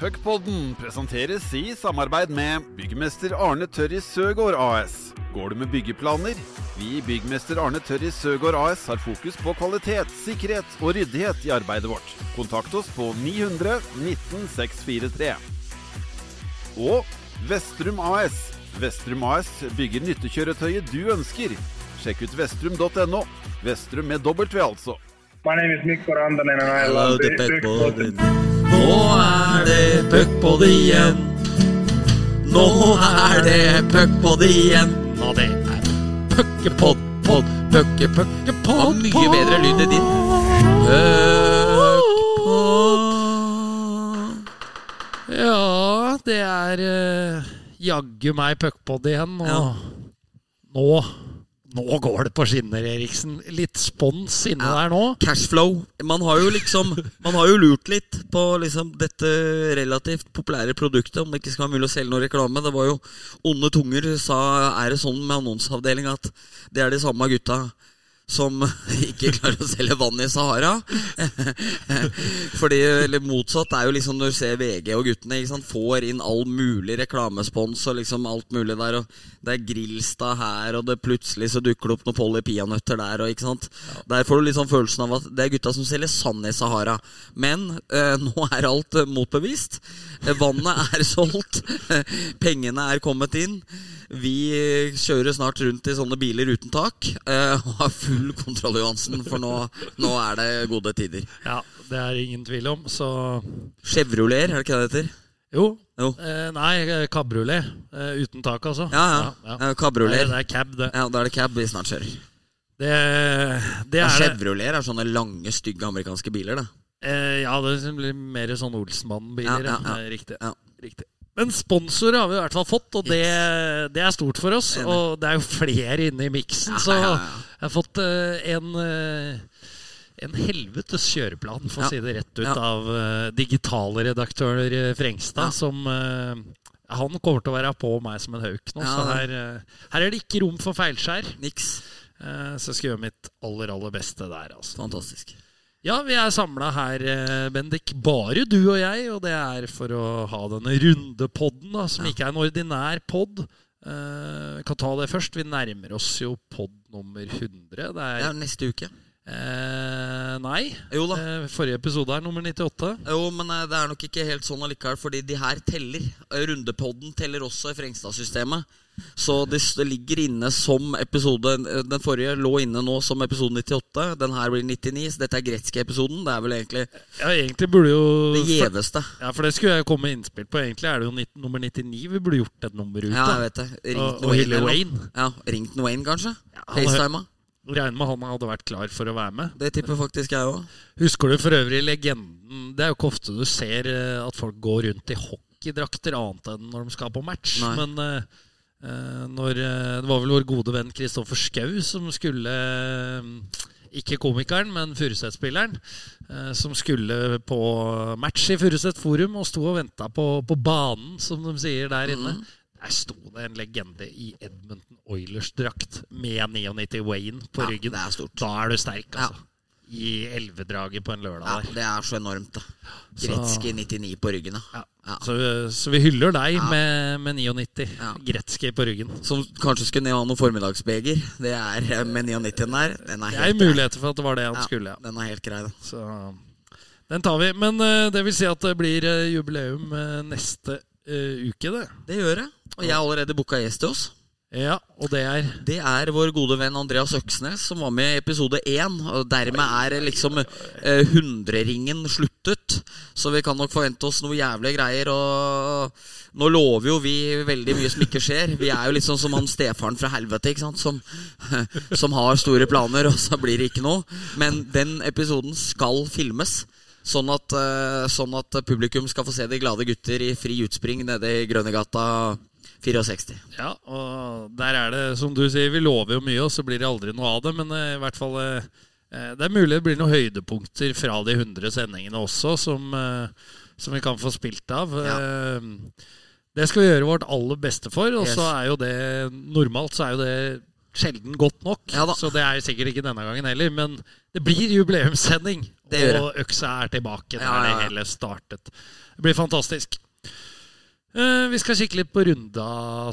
Puckpodden presenteres i samarbeid med byggmester Arne Tørris Søgaard AS. Går du med byggeplaner? Vi i Byggmester Arne Tørris Søgaard AS har fokus på kvalitet, sikkerhet og ryddighet i arbeidet vårt. Kontakt oss på 900 19 643. Og Vestrum AS. Vestrum AS bygger nyttekjøretøyet du ønsker. Sjekk ut vestrum.no. Vestrum med W, altså. My name is Mikko Rantanen and I Hello, love the the. Nå er det puckpod igjen. Nå er det puckpod igjen. Og det er puckepod, pod, pucke, puckepod. Mye bedre lyd enn din. Puckpod. Ja, det er uh, jaggu meg puckpod igjen. Og Ja. nå Nå går det på skinner, Eriksen. Litt spons inne Ja. der nå. Cashflow. Man har jo liksom Man har jo lurt litt på liksom dette relativt populære produktet, om det ikke skal være mulig å selge noe reklame. Det var jo Onde tunger sa er det sånn med annonseavdelinga at det er de samme gutta som ikke klarer å selge vann i Sahara. Fordi, eller Motsatt er jo liksom når du ser VG og guttene ikke sant, får inn all mulig reklamespons og liksom alt mulig der. Og det er Grillstad her, og det plutselig så dukker det opp noen Polly peanøtter der. Og, ikke sant? Der får du liksom følelsen av at det er gutta som selger sand i Sahara. Men eh, nå er alt motbevist. Vannet er solgt. Pengene er kommet inn. Vi kjører snart rundt i sånne biler uten tak eh, og har full kontroll, Johansen, for nå, nå er det gode tider. Ja, det er ingen tvil om. Så Chevrolet, er det ikke det det heter? Jo. Jo. Eh, nei, eh, kabriolet. Eh, uten tak, altså. Ja, ja. Eh, ja. Nei, det er cab, det. Ja, da er det cab vi snart kjører. Det, det er det. Chevrolet er sånne lange, stygge amerikanske biler, da. Eh, ja, det blir mer sånn Olsmann-biler. Ja, ja, ja. Eh, Riktig. Ja. Riktig. Men sponsor har vi i hvert fall fått, og det, det er stort for oss. Og det er jo flere inne i miksen, så jeg har fått eh, en eh, en helvetes kjøreplan, for å si det rett ut, av digitale digitalredaktør eh, Frengstad, som eh, Han kommer til å være på meg som en hauk nå, så her, eh, her er det ikke rom for feilskjær. Niks. Eh, så jeg skal gjøre mitt aller, aller beste der, altså. Fantastisk. Ja, vi er samla her, eh, Bendik. Bare du og jeg. Og det er for å ha denne rundepodden, da, som ikke er en ordinær pod. Eh, kan ta det først. Vi nærmer oss jo pod nummer 100. Det Det er er neste uke. Eh, Nei. Jo da. Eh, forrige episode er nummer 98. Jo, men eh, det er nok ikke helt sånn allikevel, fordi de her teller. Eh, Rundepodden teller også i Frengstad-systemet. Så det, ligger inne som episode eh, Den forrige lå inne nå som episode 98. Den her blir 99, så dette er Gretzky-episoden. Det er vel egentlig Ja, egentlig burde jo det gjeveste. Ja, for det skulle jeg komme med innspill på. Egentlig er det jo nitt- nummer 99 vi burde gjort et nummer ut Ja, av. jeg vet det. og, Ringt og Hilly. Wayne. Ja, ringt Wayne, kanskje? Ja, FaceTima? Regner med han hadde vært klar for å være med. Det tipper faktisk jeg òg. Husker du for øvrig legenden Det er jo ikke ofte du ser eh, at folk går rundt i hockeydrakter annet enn når de skal på match. Nei. Men eh, når, det var vel vår gode venn Kristoffer Schou som skulle Ikke komikeren, men Furuset-spilleren. eh, Som skulle på match i Furuset Forum og sto og venta på, på banen, som de sier der inne. Mhm. Der sto det en legende i Edmonton Oilers-drakt med 99 Wayne på Ja, ryggen. det er. Da er du sterk, Ja. altså. I elvedraget på en lørdag Ja, der. det er så enormt, da. Gretzky 99 på ryggen, da. Ja. Ja. Så, så vi hyller deg Ja. med, med 99. Ja. Gretzky på ryggen. Som kanskje skulle ned og ha noen formiddagsbeger. Det er eh, med 99 der. Den er Det er muligheter for at det var det han Ja, skulle. Ja. Den er helt grei, da. Så den tar vi. Men eh, det vil si at det blir eh, jubileum neste uh, uke, det. Det gjør jeg. Og jeg har allerede booka gjest til oss. Ja, og det er Det er vår gode venn Andreas Øksnes, som var med i episode én. Og dermed er liksom eh, hundreringen sluttet. Så vi kan nok forvente oss noe jævlige greier. Og nå lover jo vi veldig mye som ikke skjer. Vi er jo litt sånn som han stefaren fra helvete, ikke sant? Som, som har store planer, og så blir det ikke noe. Men den episoden skal filmes. Sånn at, eh, sånn at publikum skal få se de glade gutter i fri utspring nede i Grønnegata 64. Ja, og der er det, som du sier, vi lover jo mye, og så blir det aldri noe av det. Men eh, i hvert fall eh, eh, Det er mulig det blir noen høydepunkter fra de 100 sendingene også, som, som vi kan få spilt av. Ja. Det skal vi gjøre vårt aller beste for, og Yes. så er jo det Normalt så er jo det sjelden godt nok. Ja så det er sikkert ikke denne gangen heller. Men det blir jubileumssending, Det og øksa er tilbake der ja. det hele startet. Det blir fantastisk. Eh, vi skal kikke litt på runda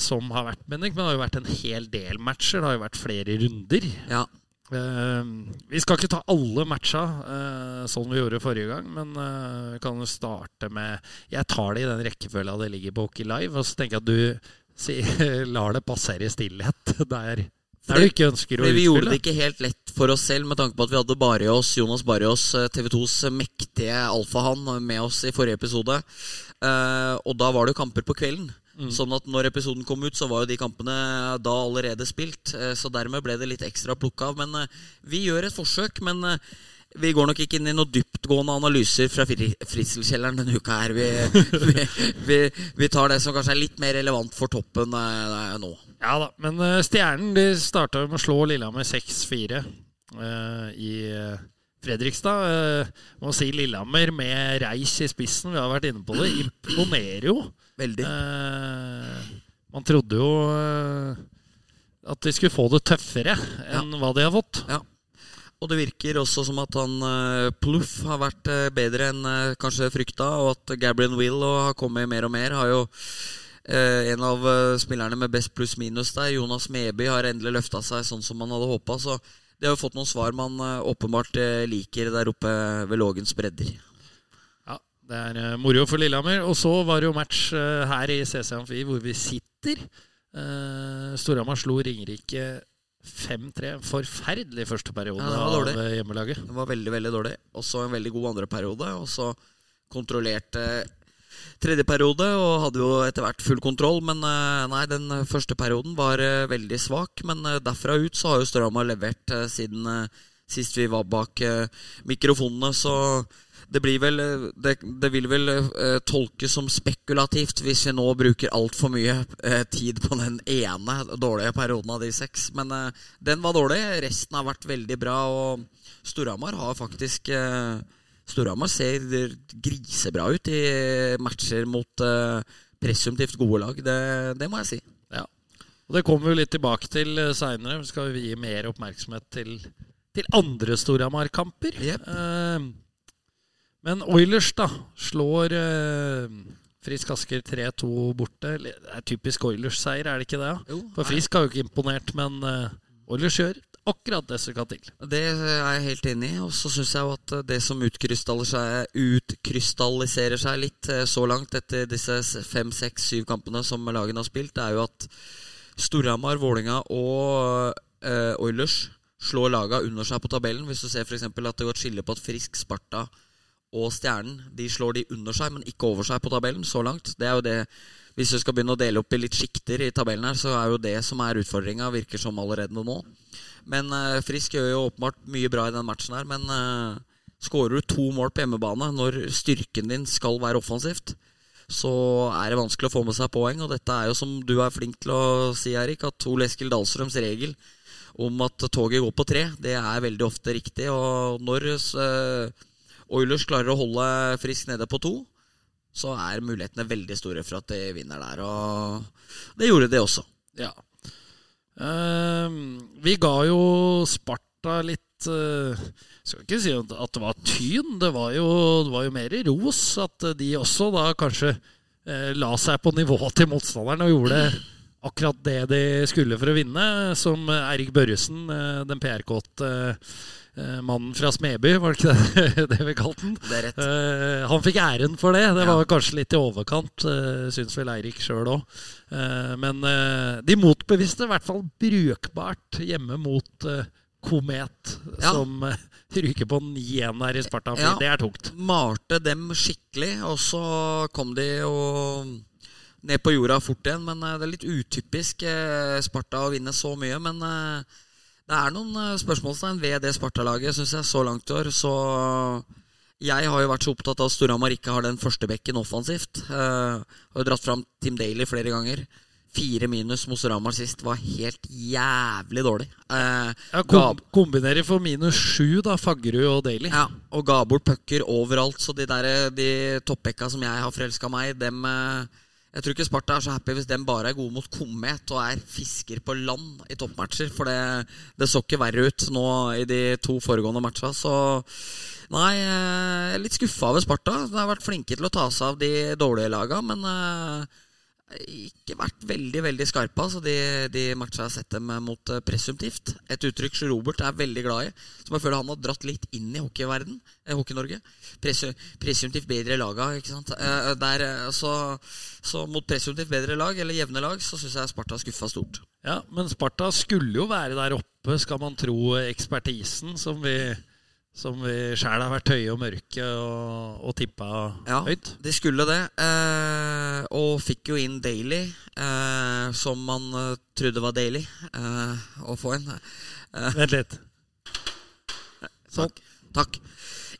som har vært, Bendik. Men det har jo vært en hel del matcher. Det har jo vært flere runder. Ja. Eh, vi skal ikke ta alle matcha eh, sånn vi gjorde forrige gang, men vi kan jo starte med Jeg tar det i den rekkefølga det ligger på Hockey Live, og så tenker jeg at du lar det passere i stillhet der, der du ikke ønsker å utspille? vi gjorde det ikke helt lett for oss selv med tanke på at vi hadde Barrios, Jonas Barrios, TV 2s mektige alfahann, med oss i forrige episode. Eh, og da var det jo kamper på kvelden. Sånn at når episoden kom ut, så var jo de kampene da allerede spilt. Eh, så dermed ble det litt ekstra plukka av. Men eh, vi gjør et forsøk. Men eh, vi går nok ikke inn i noen dyptgående analyser fra fri- Fritzelkjelleren denne uka her. Vi, vi, vi, vi tar det som kanskje er litt mer relevant for toppen eh, nå. Ja da, men eh, Stjernen de starta med å slå Lillehammer 6-4 eh, i eh, Fredrikstad. Uh, må si Lillehammer med Reis i spissen, vi har vært inne på det, imponerer jo. Veldig. Eh, man trodde jo eh, at de skulle få det tøffere enn hva de har fått. Ja. Og det virker også som at han uh, Pluff har vært uh, bedre enn uh, kanskje frykta, og at Gabriel Will har kommet mer og mer. Har jo eh, en av eh, spillerne med best pluss minus der, Jonas Meby, har endelig løfta seg sånn som man hadde håpa. Så de har jo fått noen svar man eh, åpenbart eh, liker der oppe ved Lågens bredder. Ja, Det er eh, moro for Lillehammer. Og så var det jo match eh, her i CC Amfi hvor vi sitter. Storhamar slo Ringerike 5-3. Forferdelig første periode Ja, av eh, hjemmelaget. Det var veldig, veldig dårlig. Også en veldig god andre periode. Og så kontrollerte tredje periode og hadde jo etter hvert full kontroll. Men eh, nei, den første perioden var eh, veldig svak. Men derfra ut så har jo Storhamar levert siden sist vi var bak mikrofonene. Så det blir vel eh, Det, det vil vel eh, tolkes som spekulativt hvis vi nå bruker altfor mye eh, tid på den ene dårlige perioden av de seks. Men den var dårlig. Resten har vært veldig bra. Og Storhamar har faktisk Storhamar ser grisebra ut i matcher mot presumptivt gode lag. Det, det må jeg si. Ja. Og Det kommer vi litt tilbake til uh, seinere. Skal vi gi mer oppmerksomhet til, til andre Storhamar-kamper. Yep. Eh, men Oilers da slår eh, Frisk Asker 3-2 borte. Det er typisk Oilers-seier, er det ikke det? Jo, For Frisk har jo ikke imponert, men eh, Oilers gjør akkurat det som skal til. Det er jeg helt enig i. Og så syns jeg jo at det som utkrystalliserer seg, utkrystalliserer seg litt eh, så langt etter disse fem, seks, syv kampene som lagene har spilt, det er jo at Storhamar, Vålinga og eh, Oilers slår laga under seg på tabellen. Hvis du ser f.eks. at det går et skille på at Frisk, Sparta og Stjernen de slår de under seg, men ikke over seg på tabellen så langt. Det er jo det Hvis du skal begynne å dele opp i litt sjikter i tabellen her, så er jo det som er utfordringa, virker som allerede nå. Men eh, Frisk gjør jo åpenbart mye bra i den matchen her. Men uh, skårer du to mål på hjemmebane når styrken din skal være offensivt, så er det vanskelig å få med seg poeng. Og dette er jo som du er flink til å si, Erik, at Ole Eskil Dahlstrøms regel om at toget går på tre, det er veldig ofte riktig. Og når uh, Oilers klarer å holde Frisk nede på to, så er mulighetene veldig store for at de vinner der. Og det gjorde de også. Ja. Uh, vi ga jo Sparta litt uh, Skal ikke si at det var tyn, det var jo, det var jo mer ros. At de også da kanskje uh, la seg på nivået til motstanderen og gjorde akkurat det de skulle for å vinne. Som Eirik Børresen, eh, den PR-kåte mannen fra Smeby, var det ikke det, det vi kalte den? Det er. Eh, han fikk æren for det. Det var kanskje litt i overkant, uh, syns vel Eirik sjøl òg. men uh, de motbevisste, i hvert fall brukbart hjemme mot eh, Komet, Ja. som uh, ryker på 9-1 her i Sparta. Ja. det er tungt. malte dem skikkelig, og så kom de jo ned på jorda fort igjen. Men eh, det er litt utypisk eh, Sparta å vinne så mye. Men eh, det er noen eh, spørsmålstegn ved det Sparta-laget, syns jeg, så langt i år. Så jeg har jo vært så opptatt av at Storhamar ikke har den første bekken offensivt. Uh, har jo dratt fram Tim Daly flere ganger. Fire minus mot Storhamar sist var helt jævlig dårlig. Uh, Ja, kom, kombinerer for minus sju, da, Faggerud og Daly. ja, og ga bort pucker overalt. Så de, der, de toppbekka som jeg har forelska meg i, dem eh, Jeg tror ikke Sparta er så happy hvis den bare er gode mot Komet og er fisker på land i toppmatcher. For det, det så ikke verre ut nå i de to foregående matcha. Så nei, jeg er litt skuffa over Sparta. De har vært flinke til å ta seg av de dårlige laga, men eh, ikke vært veldig veldig skarpe altså de, de matcha jeg har sett dem mot eh, presumptivt. Et uttrykk som Robert er veldig glad i, som jeg føler han har dratt litt inn i hockeyverden eh, Hockey-Norge. Presu, presumptivt bedre laga, ikke sant. Eh, der, så, så mot presumptivt bedre lag, eller jevne lag, så syns jeg Sparta skuffa stort. Ja, Men Sparta skulle jo være der oppe, skal man tro ekspertisen, som vi, som vi sjæl har vært høye og mørke og, og tippa Ja, høyt. de skulle det. Eh, og fikk jo inn Daily, eh, som man eh, trodde var Daily eh, å få inn. Vent litt. Sånn. Takk. Takk.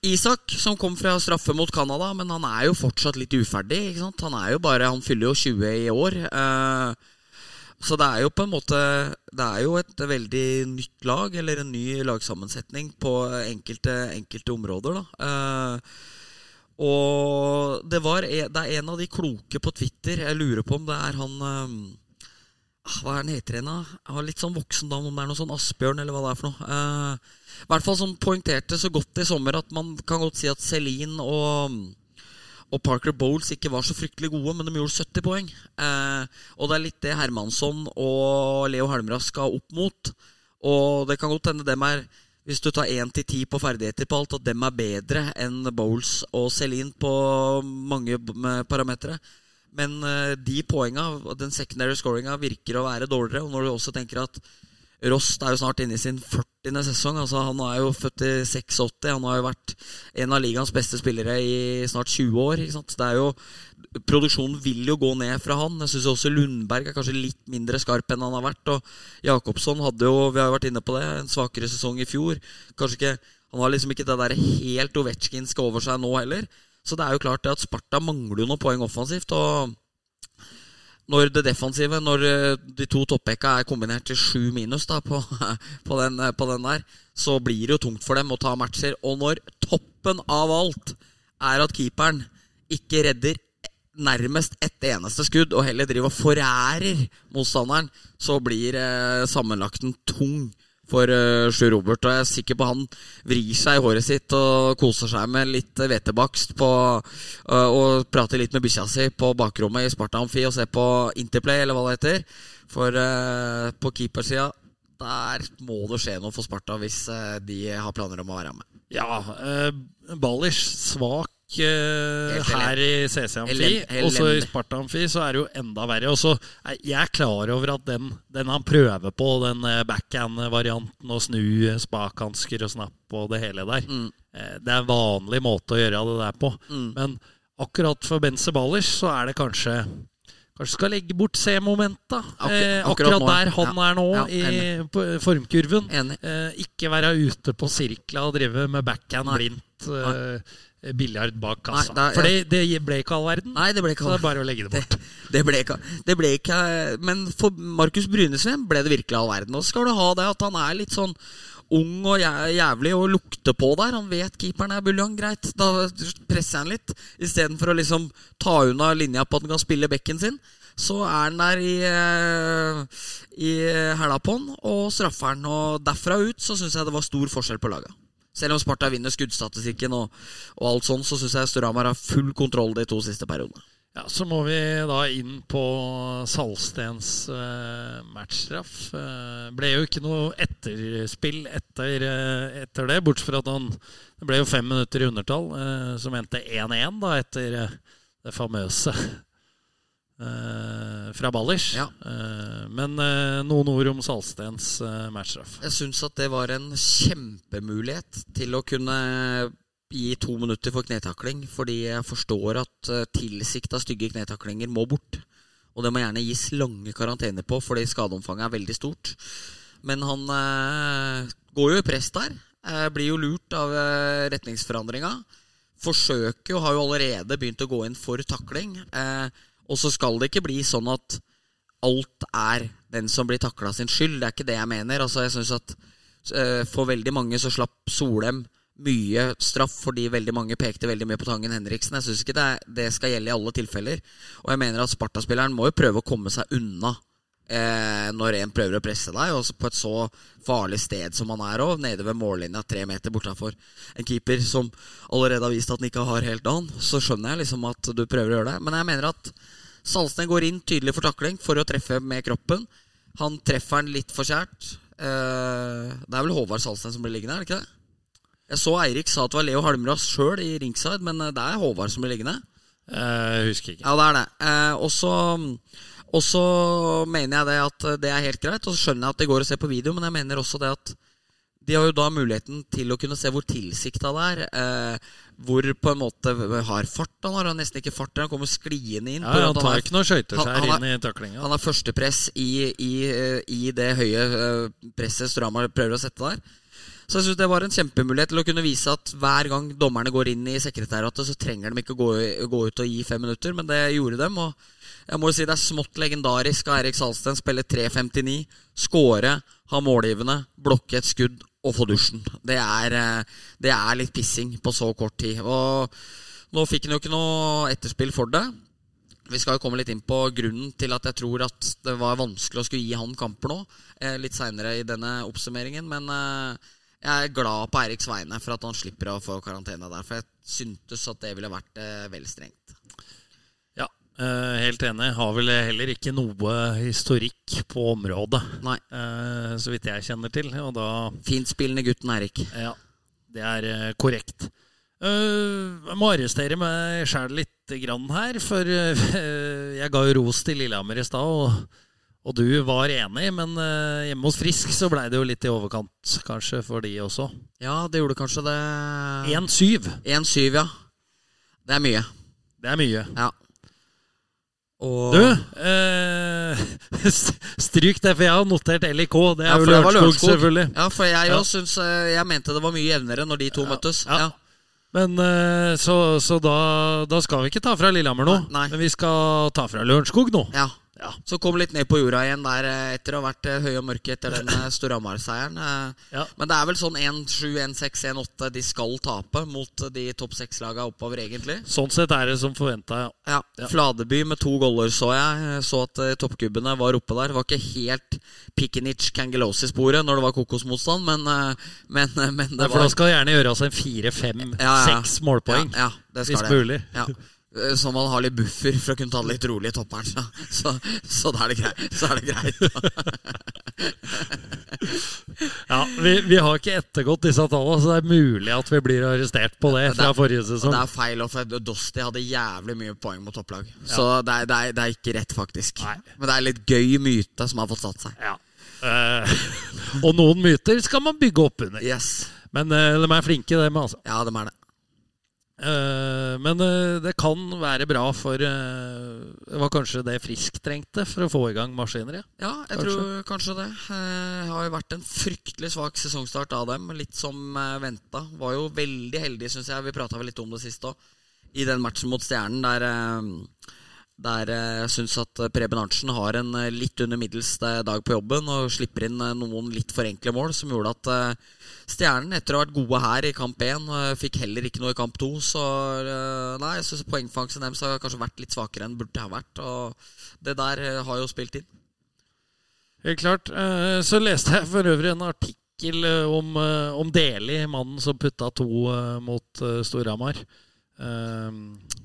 Isak, som kom fra straffe mot Canada, men han er jo fortsatt litt uferdig. Ikke sant? Han er jo bare, han fyller jo 20 i år. Eh, så det er jo på en måte Det er jo et veldig nytt lag, eller en ny lagsammensetning på enkelte, enkelte områder, da. Eh, og det, var, e- det er en av de kloke på Twitter. Jeg lurer på om det er han eh, ah, Hva er han heter igjen, da? Litt sånn voksennavn, om det er noe sånn Asbjørn, eller hva det er for noe. Eh, I hvert fall som poengterte så godt i sommer at man kan godt si at Celine og og Parker Bowles ikke var så fryktelig gode, men de gjorde 70 poeng. Eh, og det er litt det Hermansson og Leo Halmras skal opp mot. Og det kan godt hende dem er Hvis du tar 1 til 10 på ferdigheter på alt, at dem er bedre enn Bowles og Celine på mange parametere. Men eh, de poenga, den secondary scoringa, virker å være dårligere. Og når du også tenker at Rost er jo snart inne i sin 40. sesong. Altså, han er jo født i 86. Han har jo vært en av ligaens beste spillere i snart 20 år. Ikke sant? Det er jo, produksjonen vil jo gå ned fra han. Jeg syns også Lundberg er kanskje litt mindre skarp enn han har vært. Og Jakobsson hadde jo, vi har jo vært inne på det, en svakere sesong i fjor. Kanskje ikke, Han har liksom ikke det der helt Ovetsjkinske over seg nå heller. Så det er jo klart det at Sparta mangler jo noen poeng offensivt. og når det defensive, når eh, de to toppbekka er kombinert til sju minus da, på, på, den, eh, på den der, så blir det jo tungt for dem å ta matcher. Og når toppen av alt er at keeperen ikke redder nærmest ett eneste skudd, og heller driver og forærer motstanderen, så blir eh, sammenlagten tung for uh, Sjur Robert. Og jeg er sikker på han vrir seg i håret sitt og koser seg med litt eh, hvetebakst øh, og prater litt med bikkja si på bakrommet i Sparta Amfi og ser på Interplay, eller hva det heter. For uh, på keepersida der må det skje noe for Sparta hvis uh, de har planer om å være med. Ja, uh, Ballers svak eh, her i CC Amfi. Og så i. Sparta Amfi så er det jo enda verre. Og så jeg er klar over at den, den han prøver på, den eh, backhand-varianten og snu eh, spakhansker og snapp og det hele der, Mm. eh, det er en vanlig måte å gjøre det der på. Mm. Men akkurat for Benze Ballers så er det kanskje Kanskje skal legge bort C-momenta. Eh, akkurat der han Ja. er nå Ja, i formkurven. Eh, ikke være ute på sirkla og drive med backhand blindt. eh, biljard bak kassa. Nei, da, For det, det ble ikke all verden. Nei, det ble ikke så det er bare å legge det bort. Det, det, ble ikke, det ble ikke Men for Markus Brynesveen ble det virkelig all verden. Og så skal du ha det at han er litt sånn ung og jævlig og lukter på der. Han vet keeperen er buljong, greit. Da presser han litt. Istedenfor å liksom ta unna linja på at han kan spille bekken sin. Så er han der i, eh, i hæla på han og straffer han. Og derfra ut så syns jeg det var stor forskjell på laga. Selv om Sparta vinner skuddstatistikken og, og alt sånn, så syns jeg Storhamar har full kontroll de to siste periodene. Ja, Så må vi da inn på Salstens eh, matchstraff. Eh, ble jo ikke noe etterspill etter, eh, etter det, bortsett fra at han Det ble jo fem minutter i undertall, eh, som endte 1-1 da etter eh, det famøse eh, fra Ballers. Ja. Uh, men uh, noen ord om Salstens matchstraff. Jeg syns at det var en kjempemulighet til å kunne gi to minutter for knetakling, fordi jeg forstår at tilsikta stygge knetaklinger må bort. Og det må gjerne gis lange karantener på, fordi skadeomfanget er veldig stort. Men han går jo i press der. blir jo lurt av retningsforandringa. Forsøker jo, har jo allerede begynt å gå inn for takling. Eh, og så skal det ikke bli sånn at alt er den som blir takla sin skyld. Det er ikke det jeg mener. Altså, jeg synes at uh, For veldig mange så slapp Solem mye straff fordi veldig mange pekte veldig mye på Tangen Henriksen. Jeg syns ikke det, er, det skal gjelde i alle tilfeller. Og jeg mener at Sparta-spilleren må jo prøve å komme seg unna eh, når en prøver å presse deg, og på et så farlig sted som han er òg, nede ved mållinja tre meter bortafor en keeper som allerede har vist at han ikke har helt an, så skjønner jeg liksom at du prøver å gjøre det. Men jeg mener at Salsten går inn tydelig for takling for å treffe med kroppen. Han treffer den litt for kjært. Eh, det er vel Håvard Salsten som blir liggende, er det ikke det? Jeg så Eirik sa at det var Leo Halmras sjøl i ringside, men eh, det er Håvard som blir liggende. Jeg husker ikke. Ja, det er det. Eh, og så og så mener jeg det at det er helt greit, og så skjønner jeg at det går å se på video, men jeg mener også det at de har jo da muligheten til å kunne se hvor tilsikta det er. Hvor på en måte har fart. Han har nesten ikke fart. Han kommer skliende inn. Ja, han tar ikke noe skøyteskjær inn i taklinga. han har førstepress i, i, i det høye eh, presset Strama prøver å sette der. Så jeg synes det var en kjempemulighet til å kunne vise at hver gang dommerne går inn i sekretæratet, så trenger de ikke gå, gå ut og gi fem minutter, men det gjorde dem. Og jeg må jo si det er smått legendarisk av Erik Salsten spille 3.59, skåre, ha målgivende, blokke et skudd og få dusjen. Det er, eh, det er litt pissing på så kort tid. Og nå fikk han jo ikke noe etterspill for det. Vi skal jo komme litt inn på grunnen til at jeg tror at det var vanskelig å skulle gi han kamper nå. Eh, litt seinere i denne oppsummeringen. Men eh, jeg er glad på Eiriks vegne for at han slipper å få karantene der. For jeg syntes at det ville vært vel strengt. Eh, helt enig. Har vel heller ikke noe historikk på området, Nei. eh, så vidt jeg kjenner til. Og da Fintspillende gutten Erik. Ja, det er eh, korrekt. Jeg må arrestere meg sjæl litt grann her, for jeg ga jo ros til Lillehammer i stad, og, og du var enig, men hjemme hos Frisk så blei det jo litt i overkant, kanskje, for de også. Ja, det gjorde kanskje det. 1-7, 1-7, ja. Det er mye. det er mye. Ja. Og Du, eh, stryk det, for jeg har notert LIK. Det er Ja, Lørenskog, Lørenskog. selvfølgelig. Ja, for jeg Ja. Synes, eh, Jeg mente det var mye jevnere når de to møttes. ja. Ja. Men eh, Så, så da, da skal vi ikke ta fra Lillehammer nå, Nei. men vi skal ta fra Lørenskog nå. Ja. Ja. Så kom litt ned på jorda igjen der eh, etter å ha vært eh, høy og mørke etter den eh, Storhamar-seieren. Ja. Men det er vel sånn 1-7, 1-6, 1-8 de skal tape mot de topp seks-laga oppover, egentlig. Sånn sett er det som forventa, ja. Ja. Ja. Fladeby med to goller så jeg. Så at toppkubbene var oppe der. Det var ikke helt Pikinic Kangelosi-sporet når det var kokosmotstand, men, men, men det Nei, for var da skal gjerne gjøres en fire, fem, seks målpoeng. Ja, ja, det skal hvis mulig. Ja. Eh, Så man har litt buffer for å kunne ta det litt rolig i topperen. Så, så, så da er det greit. Så er det greit. Ja, vi, vi har ikke ettergått disse tallene, så det er mulig at vi blir arrestert på det fra forrige sesong. det er feil, og for Dosti hadde jævlig mye poeng mot topplag. Så det er, det, er, det er ikke rett, faktisk. Nei. Men det er litt gøy myte som har fått satt seg. Ja. Eh, og noen myter skal man bygge opp under. Yes. Men eh, de er flinke, dem, altså. Ja, de er det. Eh, men eh, det kan være bra for eh, Det var kanskje det Frisk trengte for å få i gang maskineriet. Ja, jeg Kanskje. tror kanskje det. Det har jo vært en fryktelig svak sesongstart av dem. Litt som venta. Var jo veldig heldig, syns jeg. Vi prata vel litt om det sist òg. I den matchen mot Stjernen der der eh, jeg syns at Preben Arntzen har en eh, litt under middels eh, dag på jobben og slipper inn eh, noen litt for enkle mål, som gjorde at eh, Stjernen, etter å ha vært gode her i kamp 1, eh, fikk heller ikke noe i kamp 2. Så eh, nei, jeg syns poengfangsten deres har kanskje vært litt svakere enn burde ha vært. Og det der eh, har jo spilt inn. Helt klart. Eh, Så leste jeg for øvrig en artikkel eh, om, eh, om Deli, mannen som putta to eh, mot eh, Storhamar.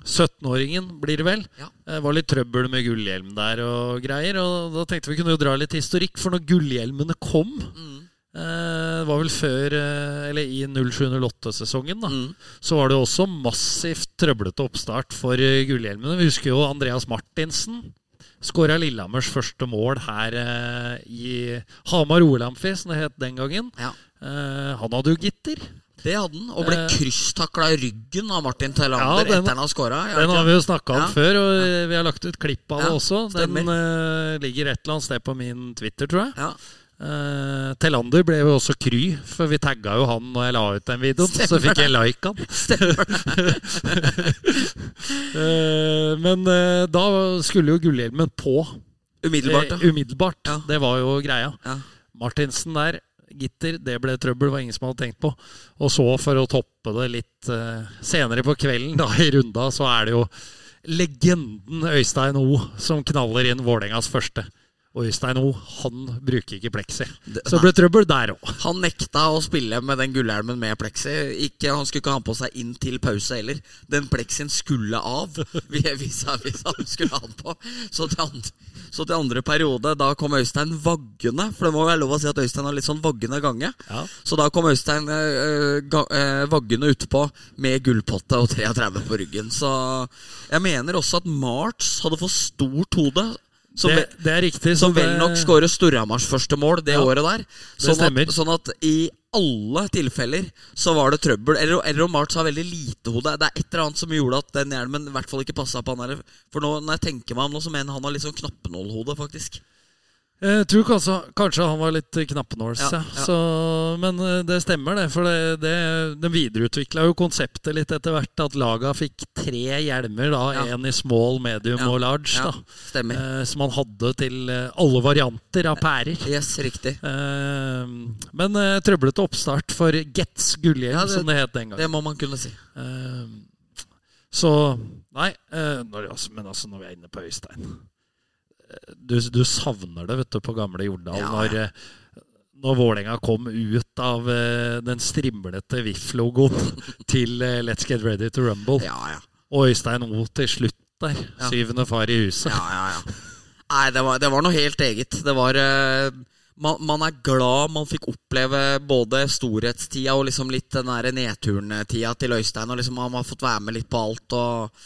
Eh, 17-åringen blir det vel. Ja. Det var litt trøbbel med gullhjelm der og greier. Og da tenkte vi kunne jo dra litt historikk, for når gullhjelmene kom Mm. eh, Det var vel før eh, Eller i 07-08-sesongen, da. Mm. Så var det også massivt trøblete oppstart for eh, gullhjelmene. Vi husker jo Andreas Martinsen. Skåra Lillehammers første mål her eh, i Hamar OL-amfi, som det het den gangen. Ja. Eh, han hadde jo gitter. Det hadde han, og ble Eh. krysstakla i ryggen av Martin Tellander Ja, den- etter han har scora. Den har vi jo snakka om Ja. før, og ja. vi har lagt ut klipp av det også. Den stemmer. eh, ligger et eller annet sted på min Twitter, tror jeg. Ja. Uh, Tellander ble jo også kry, for vi tagga jo han når jeg la ut den videoen. så fikk jeg like han. uh, men uh, da skulle jo gullhjelmen på. Umiddelbart, Eh, ja. umiddelbart. Det var jo greia. ja. Martinsen der gitter. Det ble trøbbel, var ingen som hadde tenkt på. Og så, for å toppe det litt eh, senere på kvelden, da i runda, så er det jo legenden Øystein O som knaller inn Vålerengas første. Øystein O, han bruker ikke pleksi. Så det ble trøbbel der òg. Han nekta å spille med den gullhjelmen med pleksi. Ikke, han skulle ikke ha på seg inn til pause heller. Den pleksien skulle av hvis han skulle ha den på. Så til, andre, så til andre periode, da kom Øystein vaggende. For det må være lov å si at Øystein har litt sånn vaggende gange. Ja. Så da kom Øystein øh, ga, øh, vaggende utpå med gullpotte og 33 på ryggen. Så jeg mener også at March hadde for stort hode. Som, Det, det er riktig. som vel nok skårer Storhamars første mål det Ja, året der. Sånn at, sånn at i alle tilfeller så var det trøbbel. Eller, eller om March har veldig lite hode. Det er et eller annet som gjorde at den hjelmen i hvert fall ikke passa på han her. For nå, når jeg tenker meg om nå, så mener han har litt sånn knappenålhode, faktisk. Jeg tror kanskje, kanskje han var litt knappenåls, ja. Ja. Så, men eh, det stemmer, det. For det, det, den videreutvikla jo konseptet litt etter hvert. At laga fikk tre hjelmer. da Ja. I small, medium og large. Ja, da eh, Som han hadde til eh, alle varianter av pærer. Yes, riktig. Eh, men eh, trøblete oppstart for Gets gullhjelm, som det het den gangen. Det må man kunne si. Eh, så Nei, eh, når, altså, men altså, når vi er inne på Øystein eh, du, du savner det, vet du, på gamle Jordal. Ja, Når, eh, når Vålerenga kom ut av eh, den strimlete VIF-logoen til eh, Let's Get Ready to Rumble. Ja, ja. Og Øystein O til slutt der. Syvende far i huset. Ja, ja, ja. Nei, det var, det var noe helt eget. Det var man, man er glad man fikk oppleve både storhetstida og liksom litt den der nedturntida til Øystein. Og liksom Man har fått være med litt på alt. Og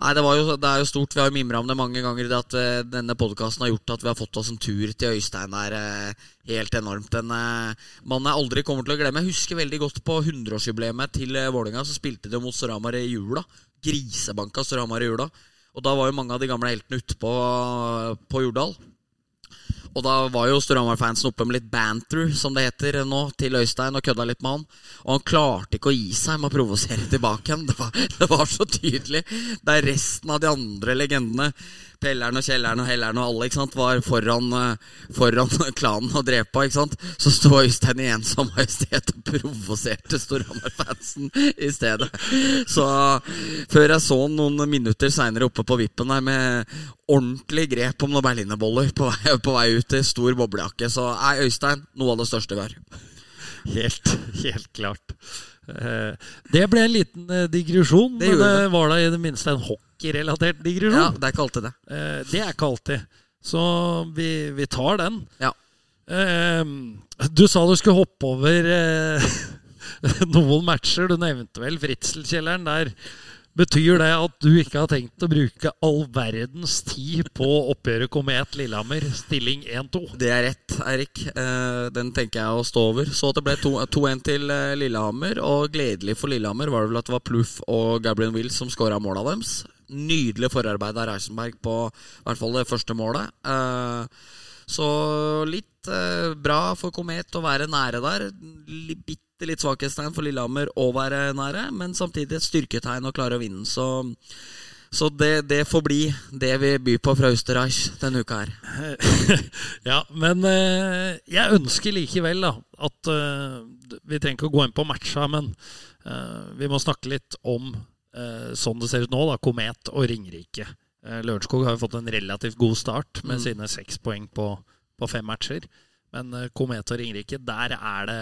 Nei, det, jo, det er jo stort. Vi har jo mimra om det mange ganger. Det at eh, denne podkasten har gjort at vi har fått oss en tur til Øystein der. eh, helt enormt. En eh, mann jeg aldri kommer til å glemme. Jeg husker veldig godt på 100-årsjubileet til Vålerenga. Så spilte de mot Storhamar i jula. Grisebanka Storhamar i jula. Og da var jo mange av de gamle heltene ute på, på Jordal. Og da var jo Storhamar-fansen oppe med litt banter, som det heter nå, til Øystein, og kødda litt med han. Og han klarte ikke å gi seg med å provosere tilbake igjen. Det det var så tydelig. Det er resten av de andre legendene, Pelleren og Kjelleren og Helleren og alle, ikke sant, var foran, eh, foran klanen og drepa, ikke sant, så sto Øystein i ensom majestet og provoserte Storhamar-fansen i stedet. Så før jeg så han noen minutter seinere oppe på vippen der med ordentlig grep om noen berlinerboller på vei, på vei ut i stor boblejakke, så er Øystein noe av det største vi har. Helt, helt klart. Eh, Det ble en liten eh, digresjon, Det men det var da i det minste en hockeyrelatert Ja, digresjon. det er ikke alltid det. Eh, Det er ikke alltid. Så vi, vi tar den. Ja. Du sa du skulle hoppe over noen matcher. Du nevnte vel Fritzelkjelleren der. Betyr det at du ikke har tenkt å bruke all verdens tid på oppgjøret Komet Lillehammer, stilling 1-2? Det er rett, Eirik. Eh, den tenker jeg å stå over. Så det ble 2-1 til eh, Lillehammer. Og gledelig for Lillehammer var det vel at det var Pluff og Gabriel Wills som skåra måla deres. Nydelig forarbeid av Reisenberg på i hvert fall det første målet. Eh, så litt bra for Komet å være nære der. Li- Bitte litt svakhetstegn for Lillehammer å være nære, men samtidig et styrketegn å klare å vinne. Så, så det, det får bli det vi byr på fra Østerreich denne uka her. ja, men eh, jeg ønsker likevel da at eh, Vi trenger ikke å gå inn på matcha, men eh, vi må snakke litt om sånn det ser ut nå, da, Komet og Ringerike. Lørenskog har jo fått en relativt god start med Mm. sine seks poeng på, på fem matcher. Men eh, Komet og Ringerike, der er det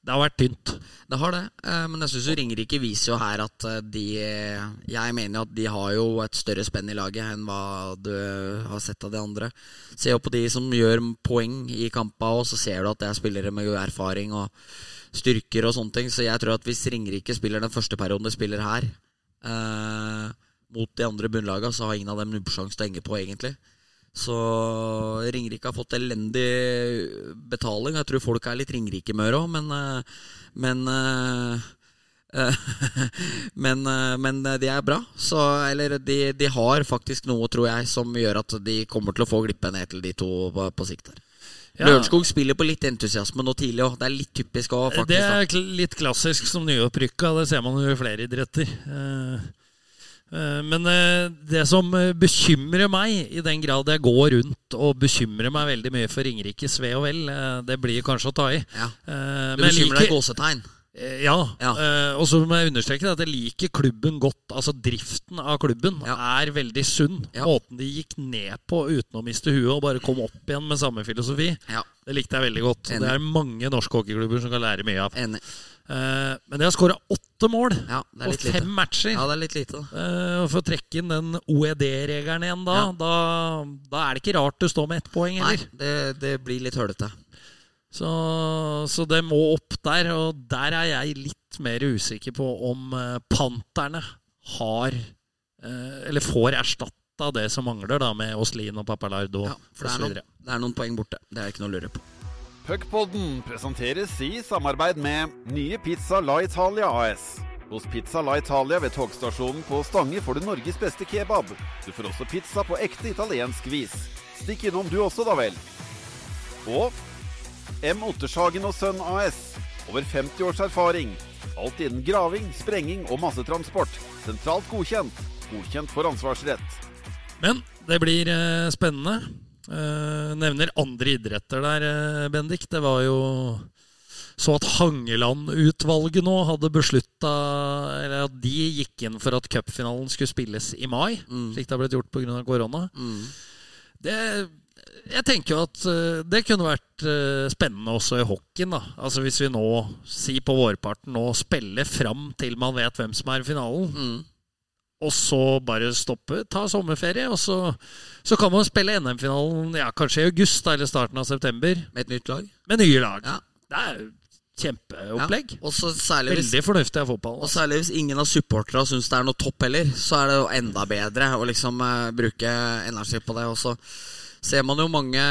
Det har vært tynt. Det har det, eh, men jeg syns Ringerike viser jo her at eh, de Jeg mener jo at de har jo et større spenn i laget enn hva du har sett av de andre. Se jo på de som gjør poeng i kampa, og så ser du at det er spillere med god erfaring og styrker og sånne ting. Så jeg tror at hvis Ringerike spiller den første perioden de spiller her, eh, mot de andre bunnlagene, så har ingen av dem nubbsjanse til å henge på, egentlig. Så Ringerike har fått elendig betaling. Jeg tror folk er litt Ringerike-møre òg, men, eh, men eh, eh, men, men de er bra. Så, eller de, de har faktisk noe, tror jeg, som gjør at de kommer til å få glippe ned til de to på, på sikt der Ja. Lørenskog spiller på litt entusiasme nå tidlig òg. Det er litt typisk òg, faktisk. Det er litt klassisk som nyopprykka. Det ser man jo i flere idretter. Eh, Men eh, det som eh, bekymrer meg, i den grad jeg går rundt og bekymrer meg veldig mye for Ringerikes ve og vel, eh, det blir kanskje å ta i. Ja. Eh, Du bekymrer deg gåsetegn. Eh, Ja. Ja. eh, og så må jeg understreke det at jeg liker klubben godt. Altså Driften av klubben Ja. er veldig sunn. Måten de gikk ned på uten å miste huet og bare kom opp igjen med samme filosofi, Ja, det likte jeg veldig godt. Enig. Det er mange norske hockeyklubber som kan lære mye av. enig. Eh, men de har skåra åtte mål Ja, det er på litt lite. fem matcher. Ja, det er litt lite. Eh, og For å trekke inn den OED-regelen igjen da, Ja. da, da er det ikke rart du står med ett poeng, Nei, det, det blir litt hølete. Så, så det må opp der, og der er jeg litt mer usikker på om eh, Panterne har Eller får erstatta det som mangler, da, med Oslin og Papalardo Ja, for det er, osv. noen, det er noen poeng borte. Det er ikke noe å lure på. Puckpodden presenteres i samarbeid med nye Pizza La Italia AS. Hos Pizza La Italia ved togstasjonen på Stange får du Norges beste kebab. Du får også pizza på ekte italiensk vis. Stikk innom du også, da vel. Og M. Ottershagen og Sønn AS. Over 50 års erfaring. Alt innen graving, sprenging og massetransport. Sentralt godkjent. Godkjent for ansvarsrett. Men det blir eh, spennende. Eh, nevner andre idretter der, eh, Bendik. Det var jo så at Hangeland-utvalget nå hadde beslutta Eller at de gikk inn for at cupfinalen skulle spilles i mai, Mm. slik det har blitt gjort pga. korona. Mm. Det, jeg tenker jo at eh, det kunne vært spennende også i hockeyen. da Altså Hvis vi nå, si på vårparten, nå spiller fram til man vet hvem som er i finalen, Mm. Og så bare stoppe, ta sommerferie, og så, så kan man spille NM-finalen ja, kanskje i august da, eller starten av september Med et nytt lag. med nye lag. Ja. Det er kjempeopplegg. Ja. Og så særlig hvis Veldig fornuftig av fotball. Og særlig hvis ingen av supporterne syns det er noe topp heller, så er det jo enda bedre å liksom uh, bruke energi på det. Og så ser man jo mange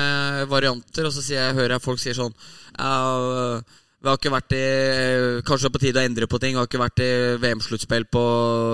varianter, og så jeg, hører jeg folk sier sånn ja, Vi har ikke vært i Kanskje det er på tide å endre på ting. Vi har ikke vært i VM-sluttspill på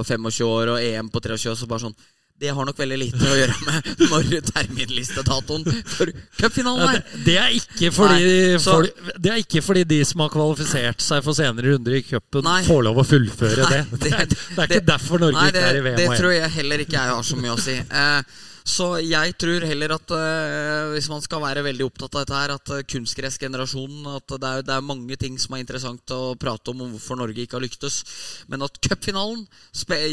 25 år og EM på 23 år. Så bare sånn Det har nok veldig lite å gjøre med når terminlistedatoen for cupfinalen Ja, er. det, det, er ikke fordi, Nei, så- for, det er ikke fordi de som har kvalifisert seg for senere runder i cupen, får lov å fullføre Nei, det. Det, er- det er ikke derfor Norge Nei, ikke er i VM. Det tror jeg heller ikke jeg har så mye å si. Eh, så jeg tror heller at uh, hvis man skal være veldig opptatt av dette her, at uh, kunstgressgenerasjonen At det er, det er mange ting som er interessant å prate om, om hvorfor Norge ikke har lyktes. Men at cupfinalen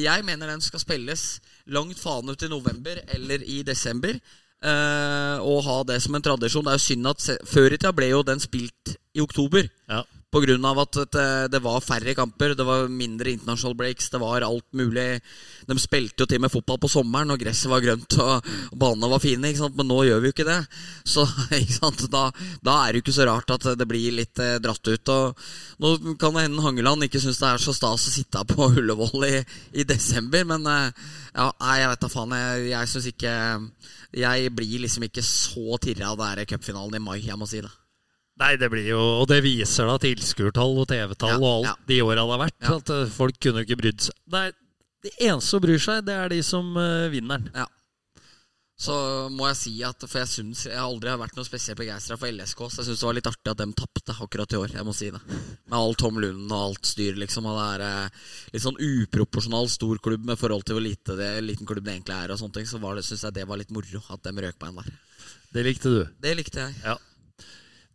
Jeg mener den skal spilles langt faen ut i november eller i desember. Uh, og ha det som en tradisjon. Det er jo synd at Før i tida ble jo den spilt i oktober. Ja. Av at det, det var færre kamper, det var mindre international breaks, det var alt mulig. De spilte jo til med fotball på sommeren, og gresset var grønt og, banene var fine. Ikke sant? Men nå gjør vi jo ikke det. Så ikke? Da, da er det jo ikke så rart at det blir litt eh, dratt ut. Og nå kan det hende Hangeland ikke syns det er så stas å sitte på Ullevål i, i desember, men eh, ja, jeg vet da faen. Jeg, jeg syns ikke Jeg blir liksom ikke så tirra av det her cupfinalen i mai, jeg må si det. Nei, det blir jo Og det viser da tilskuertall og TV-tall Ja, og alt ja. de åra det har vært. Ja. At eh, folk kunne jo ikke brydd seg. Det, er, det eneste som bryr seg, det er de som uh, vinner den. Ja. Så må jeg si at For jeg synes Jeg har aldri vært noe spesielt begeistra for LSK, så jeg syns det var litt artig at de tapte akkurat i år. Jeg må si det. Med all Tom Lund og alt styr, liksom. Og det er eh, litt sånn uproporsjonal stor klubb med forhold til hvor lite det, liten klubb det egentlig er. Og sånne ting Så syns jeg det var litt moro at de røk på en der. Det likte du. Det likte jeg. Ja.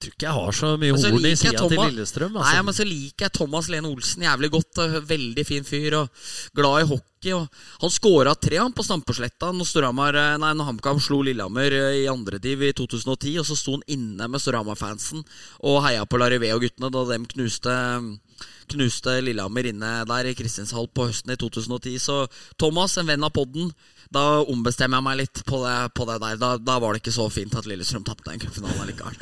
Tror ikke jeg har så mye så horn i sida til Lillestrøm. Lillestrøm. Nei, Altså. men så liker jeg Thomas Lene Olsen jævlig godt. Veldig fin fyr og glad i hockey. Han skåra tre han på Stampesletta når, Storhamar, eh, nei, når HamKam slo Lillehammer eh, i andre div i 2010. Og så sto han inne med Storhamar-fansen og heia på Larivé og guttene da de knuste Knuste Lillehammer inne der i Kristinshall på høsten i 2010. Så Thomas, en venn av podden, da ombestemmer jeg meg litt på det, på det der. Da, da var det ikke så fint at Lillestrøm tapte den cupfinalen likevel.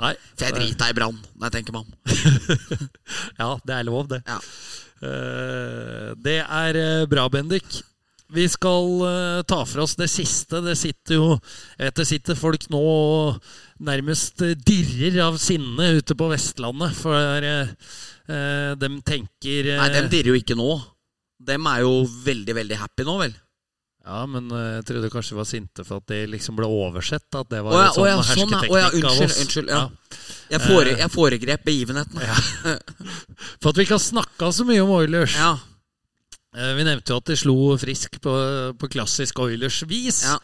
Nei. For jeg driter i Brann når jeg tenker meg om. Ja, det er lov, det. Ja. Eh, det er eh, bra, Bendik. Vi skal eh, ta for oss det siste. Det sitter jo Jeg vet det sitter folk nå og nærmest dirrer av sinne ute på Vestlandet, for dem tenker Nei, dem dirrer jo ikke nå. Dem er jo veldig, veldig happy nå, vel? Ja, men eh, jeg trodde kanskje vi var sinte for at det liksom ble oversett. At det var Å ja, sånn å ja, ja. Å ja, hersketeknikk av unnskyld, oss. unnskyld, ja. Jeg, fore, jeg foregrep begivenheten. For at vi ikke har snakka så mye om Oilers. ja. Eh, Vi nevnte jo at de slo Frisk på, på klassisk Oilers-vis. Ja.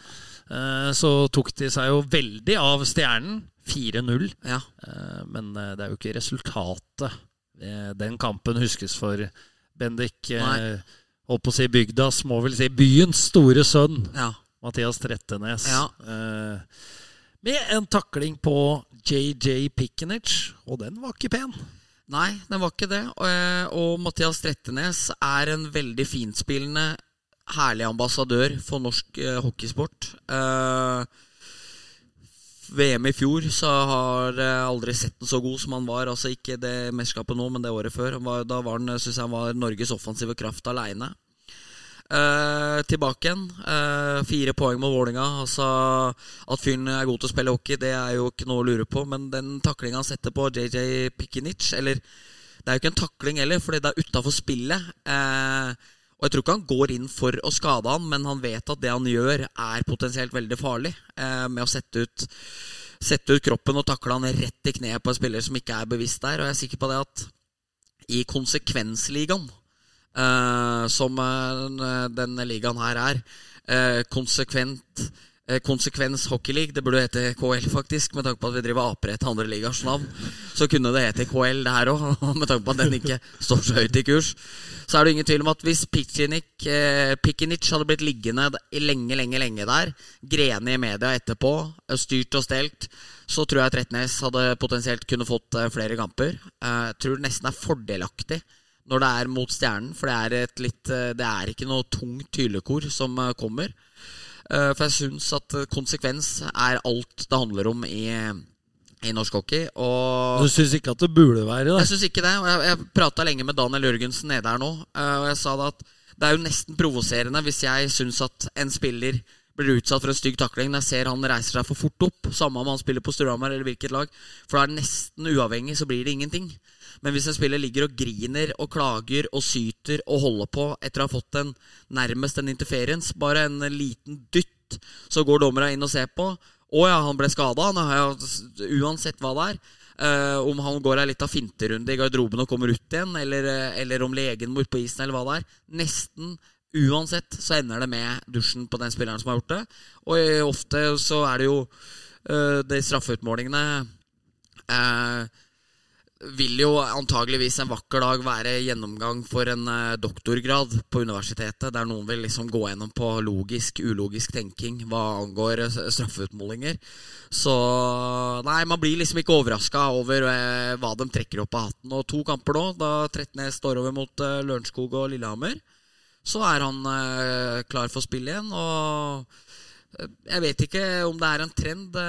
Eh, Så tok de seg jo veldig av stjernen. 4-0. Ja. Eh, Men eh, det er jo ikke resultatet. Eh, Den kampen huskes for Bendik. eh, Nei. Holdt på å si bygdas, må vel si byens store sønn. ja. Mathias Trettenes. Ja. Eh, med en takling på JJ Pickenic, og den var ikke pen. Nei, den var ikke det. Og, eh, og Mathias Trettenes er en veldig finspillende, herlig ambassadør for norsk eh, hockeysport. Eh, VM i fjor så har jeg aldri sett den så god som han var. Altså Ikke det mesterskapet nå, men det året før. Da var han, synes jeg han var Norges offensive kraft aleine. Eh, tilbake igjen. Eh, fire poeng mot Vålinga Altså, at fyren er god til å spille hockey, det er jo ikke noe å lure på. Men den taklinga han setter på JJ Pikinic Eller det er jo ikke en takling heller, fordi det er utafor spillet. Eh, og jeg tror ikke han går inn for å skade han, men han vet at det han gjør, er potensielt veldig farlig. Eh, med å sette ut, sette ut kroppen og takle han rett i kneet på en spiller som ikke er bevisst der. Og jeg er sikker på det at i konsekvensligaen, eh, som eh, denne ligaen her er, eh, konsekvent Konsekvens Hockey League, det burde hete KL faktisk, med tanke på at vi driver aper etter andre ligas navn. Så kunne det hete KL det her òg, med tanke på at den ikke står så høyt i kurs. Så er det ingen tvil om at hvis Pikinic, eh, Pikinic hadde blitt liggende lenge, lenge, lenge der, grene i media etterpå, eh, styrt og stelt, så tror jeg Trettenes hadde potensielt kunne fått eh, flere kamper. Eh, Jeg tror det nesten er fordelaktig når det er mot Stjernen, for det er, litt, eh, det er ikke noe tungt hyllekor som eh, kommer. Eh, For jeg syns at eh, konsekvens er alt det handler om i, i norsk hockey. Og Du syns ikke at det burde være det? jeg syns ikke det. Og jeg, jeg prata lenge med Daniel Jørgensen nede her nå, eh, og jeg sa det at det er jo nesten provoserende hvis jeg syns at en spiller blir utsatt for en stygg takling når jeg ser han reiser seg for fort opp, samme om han spiller på Storhamar eller hvilket lag, for da er det nesten uavhengig, så blir det ingenting. Men hvis en spiller ligger og griner og klager og syter og holder på etter å ha fått en nærmest en interference, bare en liten dytt, så går dommerne inn og ser på. Å ja, han ble skada, uansett hva det er. Uh, om han går ei lita finterunde i garderoben og kommer ut igjen, eller, eh, eller om legen må ut på isen, eller hva det er. Nesten uansett så ender det med dusjen på den spilleren som har gjort det. Og eh, ofte så er det jo uh, de straffeutmålingene eh, vil jo antageligvis en vakker dag være gjennomgang for en eh, doktorgrad på universitetet, der noen vil liksom gå gjennom på logisk, ulogisk tenking hva angår eh, straffeutmålinger. Så nei, man blir liksom ikke overraska over eh, hva de trekker opp av hatten. Og to kamper nå, da Trettenes står over mot Lørenskog og Lillehammer, så er han klar for spill igjen. Og jeg vet ikke om det er en trend.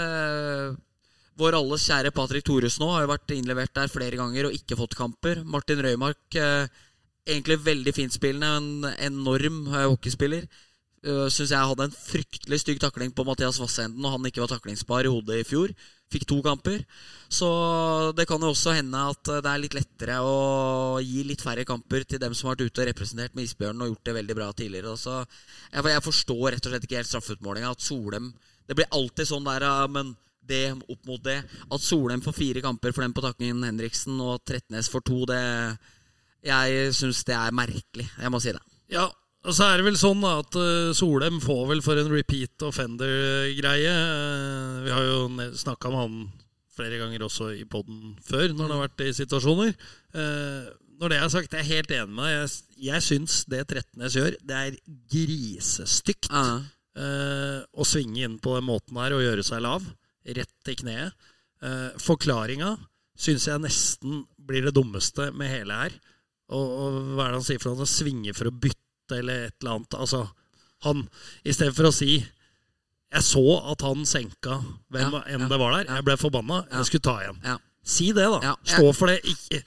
Eh, vår alles kjære Patrick Thoresen har jo vært innlevert der flere ganger og ikke fått kamper. Martin Røymark, eh, egentlig veldig finspillende, en enorm eh, hockeyspiller. Uh, Syns jeg hadde en fryktelig stygg takling på Mathias Vassenden og han ikke var taklingsbar i hodet i fjor. Fikk to kamper. Så det kan jo også hende at eh, det er litt lettere å gi litt færre kamper til dem som har vært ute og representert med Isbjørnen og gjort det veldig bra tidligere. Så jeg, forstår rett og slett ikke helt straffeutmålinga. At Solem Det blir alltid sånn der, men det opp mot det. At Solheim får fire kamper for den på takken Henriksen, og Trettenes får to, det Jeg syns det er merkelig. Jeg må si det. Ja, og så er det vel sånn da at uh, Solheim får vel for en repeat offender-greie. Eh, vi har jo snakka med han flere ganger også i poden før, når han har vært i situasjoner. Eh, når det er sagt, jeg er helt enig med deg. Jeg, jeg syns det Trettenes gjør, det er grisestygt. Ja. Eh, å svinge inn på den måten her og gjøre seg lav, rett i kneet. Uh, Forklaringa syns jeg nesten blir det dummeste med hele her. Og, og hva er det han sier for noe? Han svinger for å bytte eller et eller annet. Altså, han I stedet for å si Jeg så at han senka hvem Ja, enn ja, det var der. Jeg ble forbanna. Jeg skulle ta igjen. Ja. Si det, da. Stå for det. Ikke,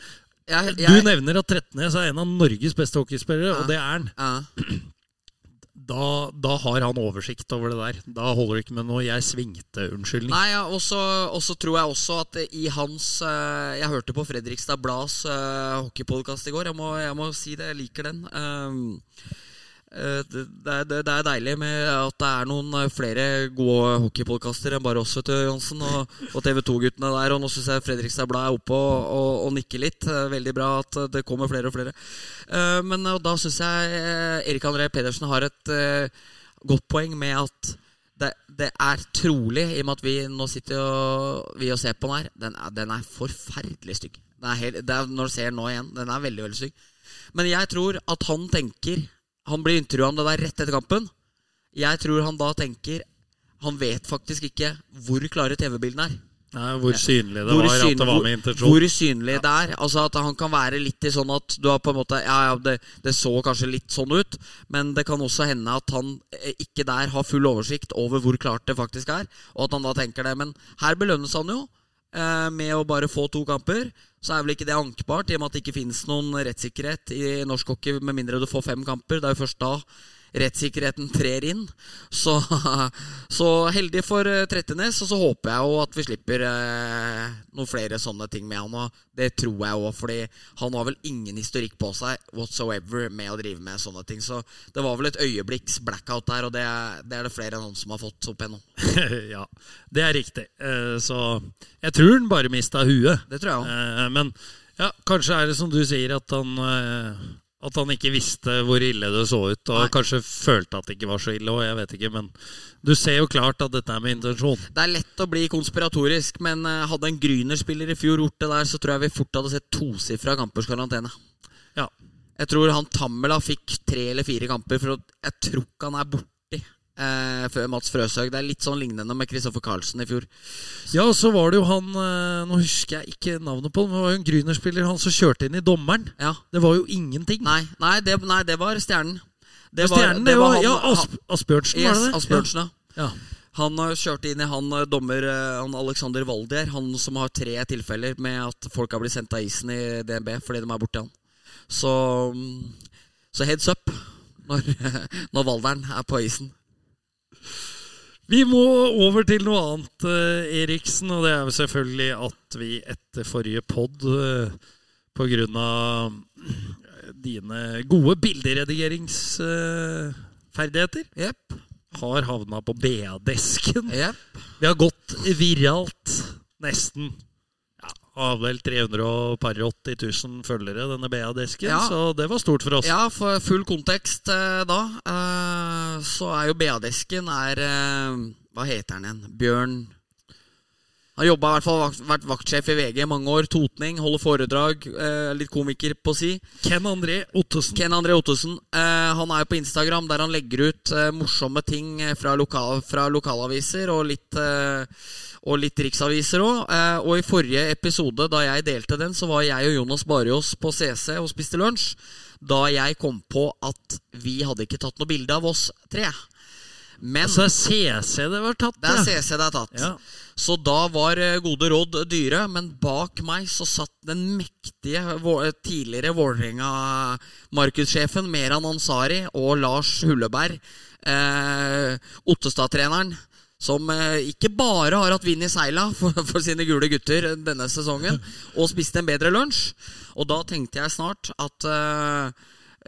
du nevner at Trettenes er en av Norges beste hockeyspillere, og det er han. Da, da har han oversikt over det der. Da holder det ikke med noe 'jeg svingte'-unnskyldning. Nei, ja, og så tror jeg også at i hans eh, Jeg hørte på Fredrikstad Blads uh, hockeypodkast i går. Jeg må, jeg må si det, jeg liker den. Um, Eh, Det, det, er- det, er deilig med at det er noen eh, flere gode hockeypodkaster enn bare oss, vet du, Johansen, og, og TV 2-guttene der. Og nå syns jeg Fredrikstad Blad er oppe og, og, og nikker litt. Eh, Veldig bra at det kommer flere og flere. Eh, Men og da syns jeg eh, Erik André Pedersen har et eh, godt poeng med at det, det er trolig, i og med at vi nå sitter og, vi og ser på den her, den er, den er forferdelig stygg. Er helt, er, når du ser den nå igjen, den er veldig, veldig stygg. Men jeg tror at han tenker Han blir intervjua om det der rett etter kampen. Jeg tror han da tenker Han vet faktisk ikke hvor klare TV-bildene er. Nei, hvor synlig det Hvor var synlig- at det var med intensjon. Hvor synlig det er. Altså At han kan være litt i sånn at du har på en måte Ja, ja, det, det så kanskje litt sånn ut, men det kan også hende at han eh, ikke der har full oversikt over hvor klart det faktisk er, og at han da tenker det. Men her belønnes han jo med å bare få to kamper. Så er vel ikke det ankbart, i og med at det ikke finnes noen rettssikkerhet i norsk hockey med mindre du får fem kamper. Det er jo først da rettssikkerheten trer inn. Så, så heldig for eh, Trettenes, og så håper jeg jo at vi slipper eh, noen flere sånne ting med han. Og det tror jeg òg, fordi han har vel ingen historikk på seg whatsoever med å drive med sånne ting. Så det var vel et øyeblikks blackout der, og det, er- det er det flere enn han som har fått opp ennå. ja, det er riktig. Eh, Så jeg tror han bare mista huet. Det tror jeg òg. Eh, Men ja, kanskje er det som du sier, at han At han ikke visste hvor ille det så ut, og Nei. kanskje følte at det ikke var så ille. Og jeg vet ikke, Men du ser jo klart at dette er med intensjon. Det er lett å bli konspiratorisk, men eh, hadde en Gryner-spiller i fjor gjort det der, så tror jeg vi fort hadde sett tosifra kampers karantene. Ja, Jeg tror han Tammela fikk tre eller fire kamper, for jeg tror ikke han er borti eh, før Mats Frøshaug. Det er litt sånn lignende med Kristoffer Carlsen i fjor. Ja, så var det jo han eh, Nå husker jeg ikke navnet på ham, men det var jo en Grüner-spiller, han som kjørte inn i dommeren. Ja. Det var jo ingenting. Nei, nei, det, nei, det var Stjernen. Det Stjernen, det var, han- ja, Asp Asbjørnsen, var det det? Asbjørnsen, ja. Ja. Han kjørte inn i han eh, dommer eh, Han Alexander Waldier, han som har tre tilfeller med at folk har blitt sendt av isen i DNB fordi de er borti han. Så, mm, så heads up når, når Valderen er på isen. Vi må over til noe annet, eh, Eriksen, og det er jo selvfølgelig at vi etter forrige pod, pga. på grunn av dine gode bilderedigeringsferdigheter, yep. har havna på BA-desken. Yep. Vi har gått viralt, nesten. Har vel 380 000 følgere, denne BA-desken, Ja. så det var stort for oss. Ja, for full kontekst eh, da, eh, så er jo BA-desken er eh, Hva heter han igjen? Bjørn Han jobba i hvert fall vært vaktsjef i VG i mange år. Totning, holder foredrag. eh, litt komiker på si. Ken André Ottesen. Ken André Ottesen. eh, han er jo på Instagram der han legger ut morsomme ting fra, lokal, fra lokalaviser og litt og litt riksaviser òg. Eh, og i forrige episode, da jeg delte den, så var jeg og Jonas Barjås på CC og spiste lunsj. Da jeg kom på at vi hadde ikke tatt noe bilde av oss tre. Men Så det er CC det var tatt, det er. CC det er tatt. Ja. Så da var eh, gode råd dyre, men bak meg så satt den mektige tidligere Vålerenga-markedssjefen Meran Ansari og Lars Hulleberg, eh, Ottestad-treneren, som eh, ikke bare har hatt vind i seila for, for sine gule gutter denne sesongen, og spiste en bedre lunsj. Og da tenkte jeg snart at eh,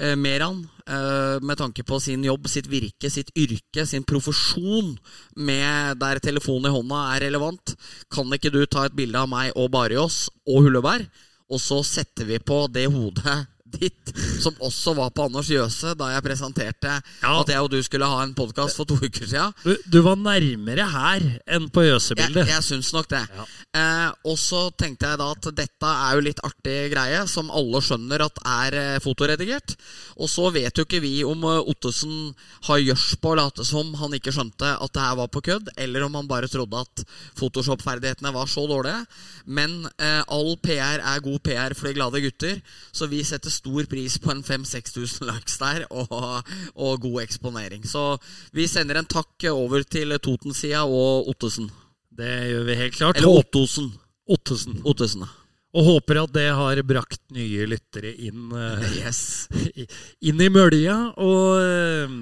eh, Meran, eh, med tanke på sin jobb, sitt virke, sitt yrke, sin profesjon, med der telefonen i hånda er relevant, kan ikke du ta et bilde av meg og Bariås og Hulleberg, og så setter vi på det hodet ditt, som også var på Anders Jøse da jeg presenterte Ja. at jeg og du skulle ha en podkast for to uker siden. Du, du var nærmere her enn på Jeg, Jøsebildet. jeg syns nok det. Ja. Eh, og så tenkte jeg da at dette er jo litt artig greie, som alle skjønner at er eh, fotoredigert. Og så vet jo ikke vi om eh, Ottesen har gjørs på å late som han ikke skjønte at det her var på kødd, eller om han bare trodde at Photoshop-ferdighetene var så dårlige. Men eh, all PR er god PR for de glade gutter, så vi setter stor pris på en 5000-6000 likes der og, og god eksponering. Så vi sender en takk over til Toten-sida og Ottesen. Det gjør vi helt klart. Eller Ottosen. Ottesen. Ottesen, da. Og håper at det har brakt nye lyttere inn, eh, Yes. inn i mølja. Og eh,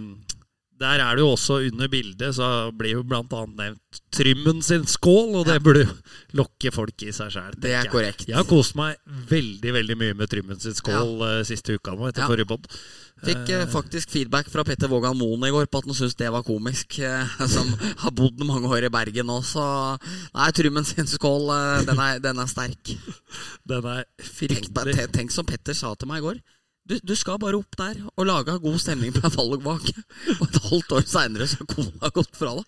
der er det jo også under bildet, så blir jo blant annet nevnt Trymmen sin skål, og det burde jo lokke folk i seg sjæl. Det er korrekt. Jeg har kost meg veldig veldig mye med Trymmen sin skål eh, siste uka nå, etter Ja. forrige pod. Fikk eh, faktisk feedback fra Petter Vågan Moen i går på at han syntes det var komisk. Eh, som har bodd mange år i Bergen nå, så Nei, Trymmen sin skål, eh, den, er, den er sterk. Den er fryktelig. tenk, tenk som Petter sa til meg i går. Du, du skal bare opp der og lage god stemning på en valgvake. Og et halvt år seinere så har kona gått fra deg.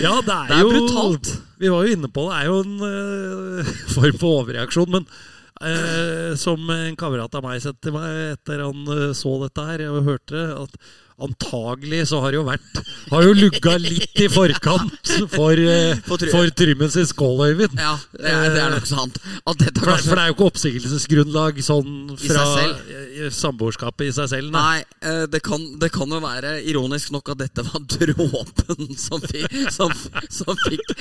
Ja, det er, Det er jo brutalt. Vi var jo inne på det. Det er jo en uh, form for overreaksjon. Men uh, som en kamerat av meg sa til meg etter han uh, så dette her og hørte det, at antagelig så har det jo vært Har jo lugga litt i forkant for, uh, For Trymmen sin skål, Øyvind. Ja, det er, det er nok sant. For, for det er jo ikke oppsigelsesgrunnlag sånn fra eh, samboerskapet i seg selv. Nei. Nei, eh, det kan, det kan jo være ironisk nok at dette var dråpen som fikk, som, som fikk,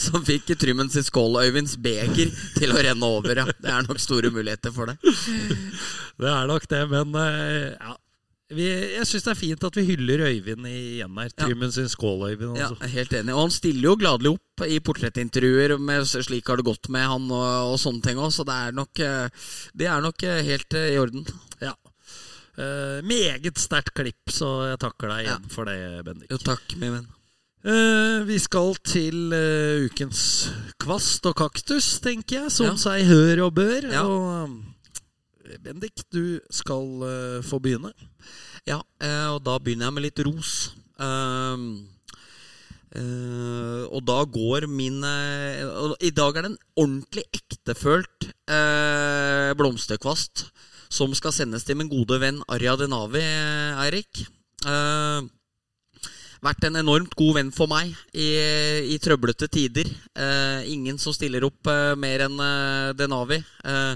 som fikk Trymmen sin skål, Øyvinds beger, til å renne over. Ja. Det er nok store muligheter for det. Det er nok det, men eh, ja. Vi, jeg syns det er fint at vi hyller Øyvind igjen her. Ja. Trymmen sin skål, Øyvind. Ja, Altså. er helt enig. Og han stiller jo gladelig opp i portrettintervjuer med 'slik har det gått med han' og, og sånne ting òg, så det er nok, eh, det er nok eh, helt eh, i orden. Ja. Uh, meget sterkt klipp, så jeg takker deg igjen for det, Bendik. Jo, takk, min venn. Uh, vi skal til uh, ukens kvast og kaktus, tenker jeg. Som Ja. seg hør og bør. Ja. Og eh, Bendik, du skal uh, få begynne. Ja, uh, og da begynner jeg med litt ros. Uh, og da går min I dag er det en ordentlig ektefølt blomsterkvast som skal sendes til min gode venn Arja Denavi, Eirik. Eh, vært en enormt god venn for meg i, i trøblete tider. Ingen som stiller opp mer enn Denavi. Eh,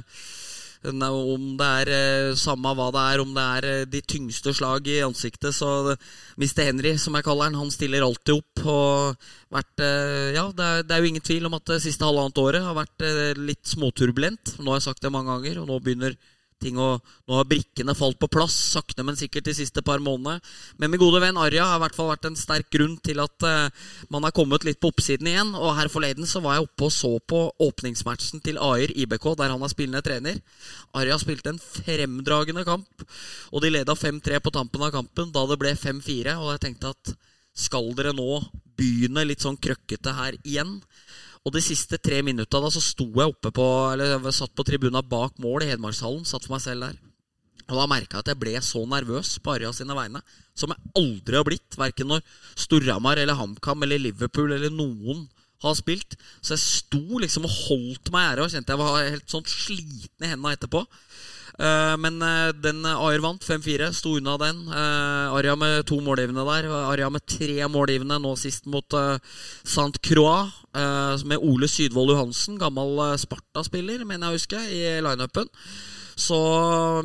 Om det er eh, samme hva det er, om det er eh, de tyngste slag i ansiktet, så Mr. Henry, som jeg kaller han, han stiller alltid opp. Og vært, eh, ja, det er, det er jo ingen tvil om at det siste halvannet året har vært eh, litt småturbulent. Nå har jeg sagt det mange ganger, og nå begynner ting å Nå har brikkene falt på plass, sakte, men sikkert de siste par månedene. Men min gode venn Arja har i hvert fall vært en sterk grunn til at uh, man har kommet litt på oppsiden igjen. Og her forleden så var jeg oppe og så på åpningsmatchen til Ayer IBK, der han er spillende trener. Arja spilte en fremdragende kamp, og de leda 5-3 på tampen av kampen da det ble 5-4. Og jeg tenkte at skal dere nå begynne litt sånn krøkkete her igjen? Og de siste tre minutta da så sto jeg oppe på Eller jeg satt på tribuna bak mål i Hedmarkshallen. Satt for meg selv der. Og da merka jeg at jeg ble så nervøs på Arja sine vegne som jeg aldri har blitt. Verken når Storhamar eller HamKam eller Liverpool eller noen har spilt. Så jeg sto liksom og holdt meg i ære og kjente jeg var helt sånn sliten i hendene etterpå. Eh, men eh, den Ayer vant 5-4, sto unna den. Aria med to målgivende der. Aria med tre målgivende nå sist mot Sant Croix. eh, med Ole Sydvold Johansen, gammel eh, Sparta-spiller, mener jeg å huske, i lineupen. Så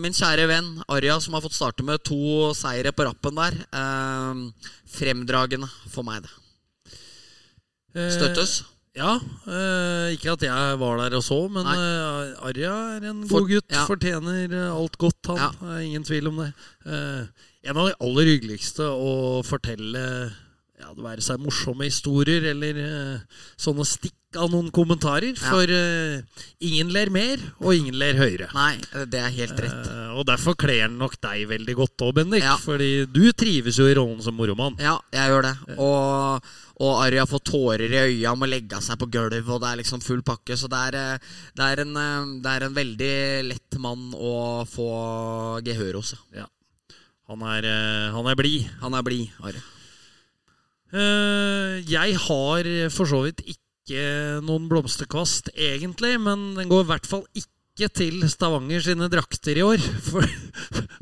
min kjære venn Arja, som har fått starte med to seire på rappen der. eh, fremdragende for meg, det. Eh, Støttes? Ja. eh, ikke at jeg var der og så, men Nei. eh, Arja er en For- god gutt. ja. Fortjener eh, alt godt, han. Ja. Det er ingen tvil om det. Eh, en av de aller hyggeligste å fortelle ja, det være seg morsomme historier eller uh, sånne stikk av noen kommentarer. Ja. For uh, ingen ler mer, og ingen ler høyere. Nei, det er helt rett. Uh, og derfor kler den nok deg veldig godt òg, Bendik. Ja. Fordi du trives jo i rollen som moromann. Ja, jeg gjør det. Og, og Arja får tårer i øya må legge seg på gulvet, og det er liksom full pakke. Så det er, eh, det er, en, eh, det er en veldig lett mann å få gehør hos. ja. Er, eh, han er blid. Han er blid, Arja. Eh, jeg har for så vidt ikke noen blomsterkvast, egentlig. Men den går i hvert fall ikke til Stavanger sine drakter i år. For,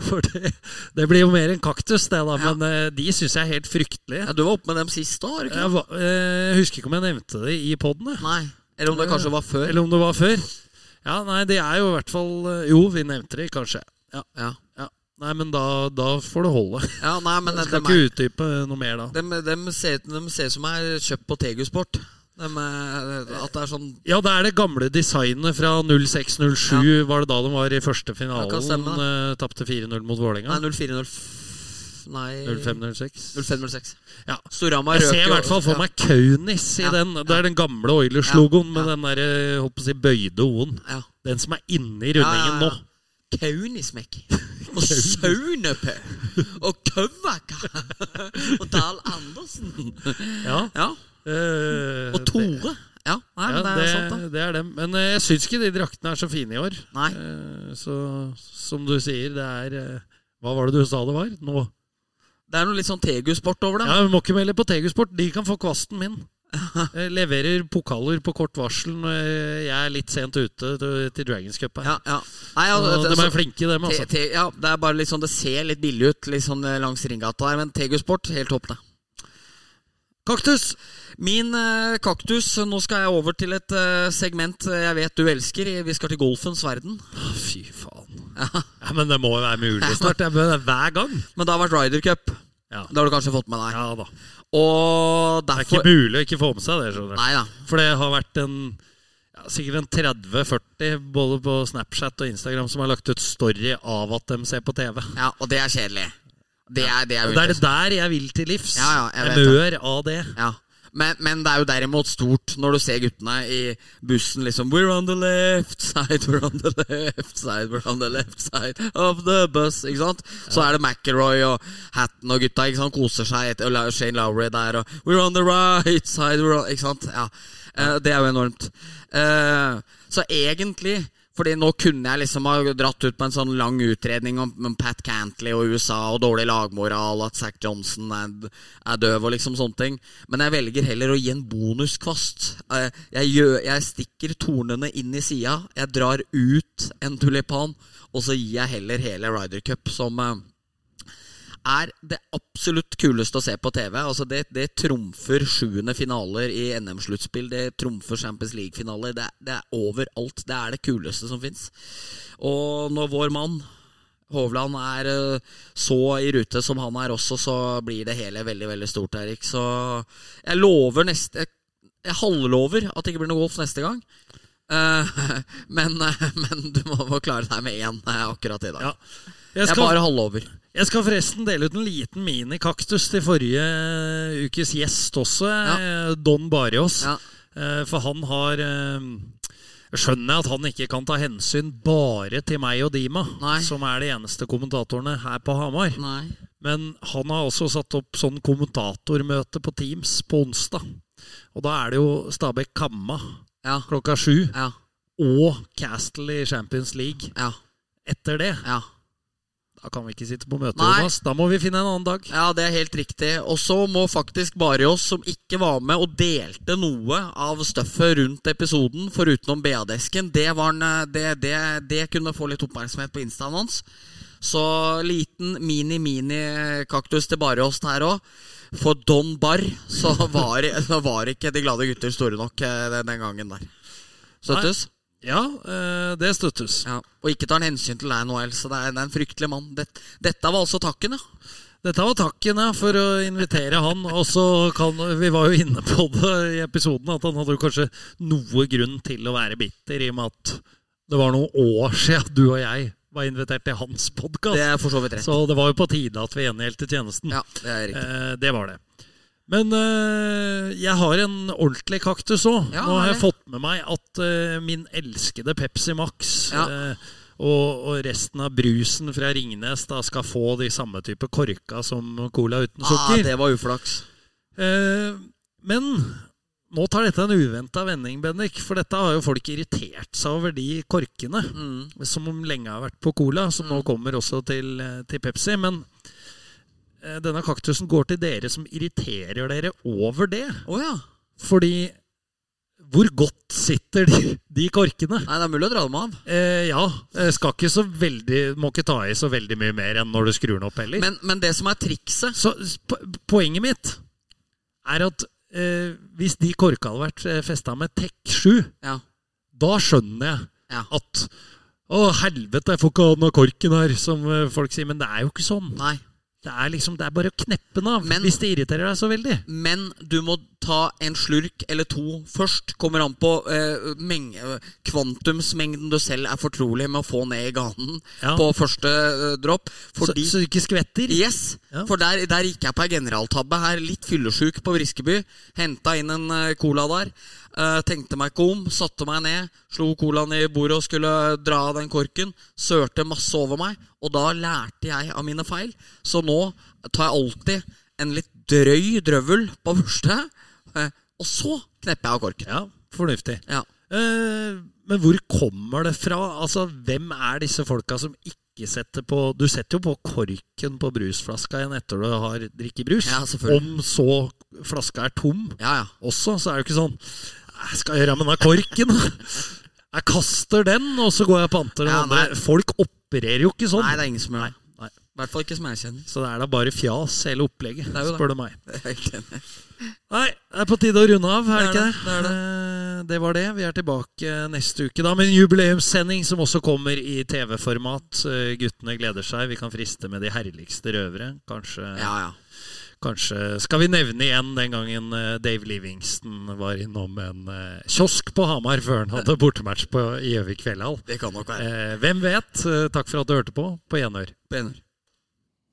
for det, det blir jo mer en kaktus, det, da. Ja. Men eh, de syns jeg er helt fryktelige. Ja, du var oppe med dem sist da? ikke? Jeg, var- eh, jeg husker ikke om jeg nevnte det i poden. Eller om det kanskje var før. Eller om det var før. Ja, nei, det er jo i hvert fall Jo, vi nevnte det kanskje. Ja, ja. Nei, men da, da får det holde. ja nei, men Jeg skal er, ikke utdype noe mer da. De, de ser, ut som er kjøpt på Tegusport. Er- at det er sånn Ja, det er det gamle designet fra 06-07. Var det da de var i første Ja, finalen? uh, Tapte 4-0 mot Vålerenga. Nei, 04-05. Nei 05-06. 05-06. Ja. Storhamar Jeg ser i hvert fall for ja. meg Kaunis i Ja, den. Det er den gamle Oilers-logoen med Ja, ja. den der, håper holdt på å si, bøyde O-en. Ja. Den som er inne i Ja, rundingen ja, ja. nå. Kaunismäki. Og Saunepö. Og Køvaka. Og Dahl Andersen. Ja. Ja. Uh, Og Tore. Ja, nei, Ja, det er sant, da. det, er dem. Men uh, jeg syns ikke de draktene er så fine i år. Nei. Uh, Så som du sier, det er Hva var det du sa det var? Nå Det er noe litt sånn Tegu-sport over det. Ja, Vi må ikke melde på Tegusport. De kan få kvasten min. Jeg leverer pokaler på kort varsel når jeg er litt sent ute til, Dragons Cup. her. Ja, ja. Nei, altså, det- de er flinke, dem. Altså. te, ja, det er bare litt sånn Det ser litt billig ut litt sånn eh, langs Ringgata her, men Tegu-sport, helt topp, det. Kaktus! Min eh, kaktus Nå skal jeg over til et eh, segment jeg vet du elsker. Vi skal til golfens verden. Å, Fy faen. Ja, Men det må jo være mulig snart. Det er hver gang. Men det har vært Ryder Cup. Ja. Det har du kanskje fått med deg. ja da. Og Det er ikke mulig å ikke få med seg det. skjønner. Nei da. For det har vært en ja, sikkert en 30-40 både på Snapchat og Instagram som har lagt ut story av at de ser på TV. Ja, og det er kjedelig. Det er, det er, det er det der jeg vil til livs. Ja, ja, jeg jeg mør av det. Ja. Men, men det er jo derimot stort når du ser guttene i bussen liksom We're on the left side, we're on the left side, we're on the left side of the bus. Ikke sant? Så er det McElroy og Hatton og gutta ikke sant? koser seg. etter- Og Shane Lowry der og We're on the right side, we're on, Ikke sant? Ja. Eh, det er jo enormt. Eh, så egentlig fordi nå kunne jeg liksom ha dratt ut på en sånn lang utredning om, om Pat Cantley og USA og dårlig lagmoral, at Zack Johnson er, er døv og liksom sånne ting. Men jeg velger heller å gi en bonuskvast. Eh, Jeg, gjør, jeg stikker tornene inn i sida, jeg drar ut en tulipan, og så gir jeg heller hele Ryder Cup som eh, er det absolutt kuleste å se på TV. Altså det, det trumfer sjuende finaler i NM-sluttspill. Det trumfer Champions League-finaler. Det, det er overalt. Det er det kuleste som fins. Og når vår mann Hovland er eh, så i rute som han er også, så blir det hele veldig veldig stort, Erik. Så jeg lover neste Jeg, halvlover at det ikke blir noe golf neste gang. Eh, men, men du må, klare deg med én eh, akkurat i dag. Ja. Jeg Jeg skal, bare halvover jeg skal forresten dele ut en liten minikaktus til forrige ukes gjest også, ja. Don Barios. Ja. Eh, For han har skjønner Jeg at han ikke kan ta hensyn bare til meg og Dima, Nei. som er de eneste kommentatorene her på Hamar. Nei. Men han har også satt opp sånn kommentatormøte på Teams på onsdag. Og da er det jo Stabæk Kamma Ja. klokka sju Ja. og Castle i Champions League Ja. etter det. Ja. Da kan vi ikke sitte på møte, Nei. Jonas. Da må vi finne en annen dag. ja, det er helt riktig. Og så må faktisk Barios, som ikke var med og delte noe av støffet rundt episoden, forutenom BA-desken, det, eh, det, det, det kunne få litt oppmerksomhet på instaen hans. Så liten mini-mini-kaktus til Barios her òg. For Don Barr så var, så var ikke De glade gutter store nok eh, den, gangen der. Støttes? Ja, eh, det støttes. Ja. Og ikke tar han hensyn til deg, nå, Else. det er, det er en fryktelig mann. Dette, dette var altså takken, ja. Dette var takken ja, for å invitere han. Og så kan Vi var jo inne på det i episoden, at han hadde jo kanskje noe grunn til å være bitter, i og med at det var noen år siden du og jeg var invitert til hans Det podkast. så. Så det var jo på tide at vi gjengjeldte tjenesten. Ja, det er riktig. Eh, det var det. Men øh, jeg har en ordentlig kaktus òg. Ja, Nå har jeg fått med meg at øh, min elskede Pepsi Max Ja. øh, og, og resten av brusen fra Ringnes da skal få de samme type korka som cola uten Ah, sukker. det var uflaks. Uh, men nå tar dette en uventa vending, Bendik. For dette har jo folk irritert seg over de korkene. Mm. Som lenge har vært på cola, som nå kommer også til, til Pepsi. Men denne kaktusen går til dere som irriterer dere over det. Oh, ja. Fordi hvor godt sitter de, de korkene? Nei, det er mulig å dra dem av. Eh, ja. eh, Skal ikke så veldig Må ikke ta i så veldig mye mer enn når du skrur den opp heller. Men, men det som er trikset Så poenget mitt er at eh, hvis de korka hadde vært eh, festa med Tech 7, Ja. da skjønner jeg Ja. at Å, helvete, jeg får ikke ha den av korken her, som eh, folk sier. Men det er jo ikke sånn. Nei. Det er liksom, det er bare å kneppe den av Men- hvis det irriterer deg så veldig. Men du må ta en slurk eller to først. Kommer an på eh, meng- kvantumsmengden du selv er fortrolig med å få ned i ganen Ja. på første eh, dropp. Så, Fordi så du ikke skvetter? Yes, Ja. for der, der gikk jeg på ei generaltabbe her. Litt fyllesjuk på Briskeby. Henta inn en eh, cola der. Eh, tenkte meg ikke om, satte meg ned, slo colaen i bordet og skulle dra av den korken. Sørte masse over meg, og da lærte jeg av mine feil. Så nå tar jeg alltid en litt drøy drøvel på første, eh, og så knepper jeg av korken. Ja, fornuftig. Ja. Uh, men hvor kommer det fra? Altså, Hvem er disse folka som ikke setter på Du setter jo på korken på brusflaska igjen etter du har drikket brus. Ja, selvfølgelig. Om så flaska er tom Ja, ja. også, så er det jo ikke sånn Jeg skal gjøre med den korken. Jeg kaster den, og så går jeg og panter den Ja, andre. Folk opererer jo ikke sånn. Nei, det er ingen som gjør det. I hvert fall ikke som jeg kjenner. Så det er da bare fjas, hele opplegget, det. spør du meg. Det. Nei, det er på tide å runde av, er det Det er ikke det? det, det er Eh, Det var det. Vi er tilbake neste uke da med en jubileumssending som også kommer i TV-format. Eh, Guttene gleder seg. Vi kan friste med de herligste røvere. Kanskje, Ja, ja. Kanskje Skal vi nevne igjen den gangen eh, Dave Livingston var innom en eh, kiosk på Hamar før han hadde bortematch på Gjøvik fjellhall? Det kan nok være. Eh, Hvem vet? Takk for at du hørte på. På Enør. På ener.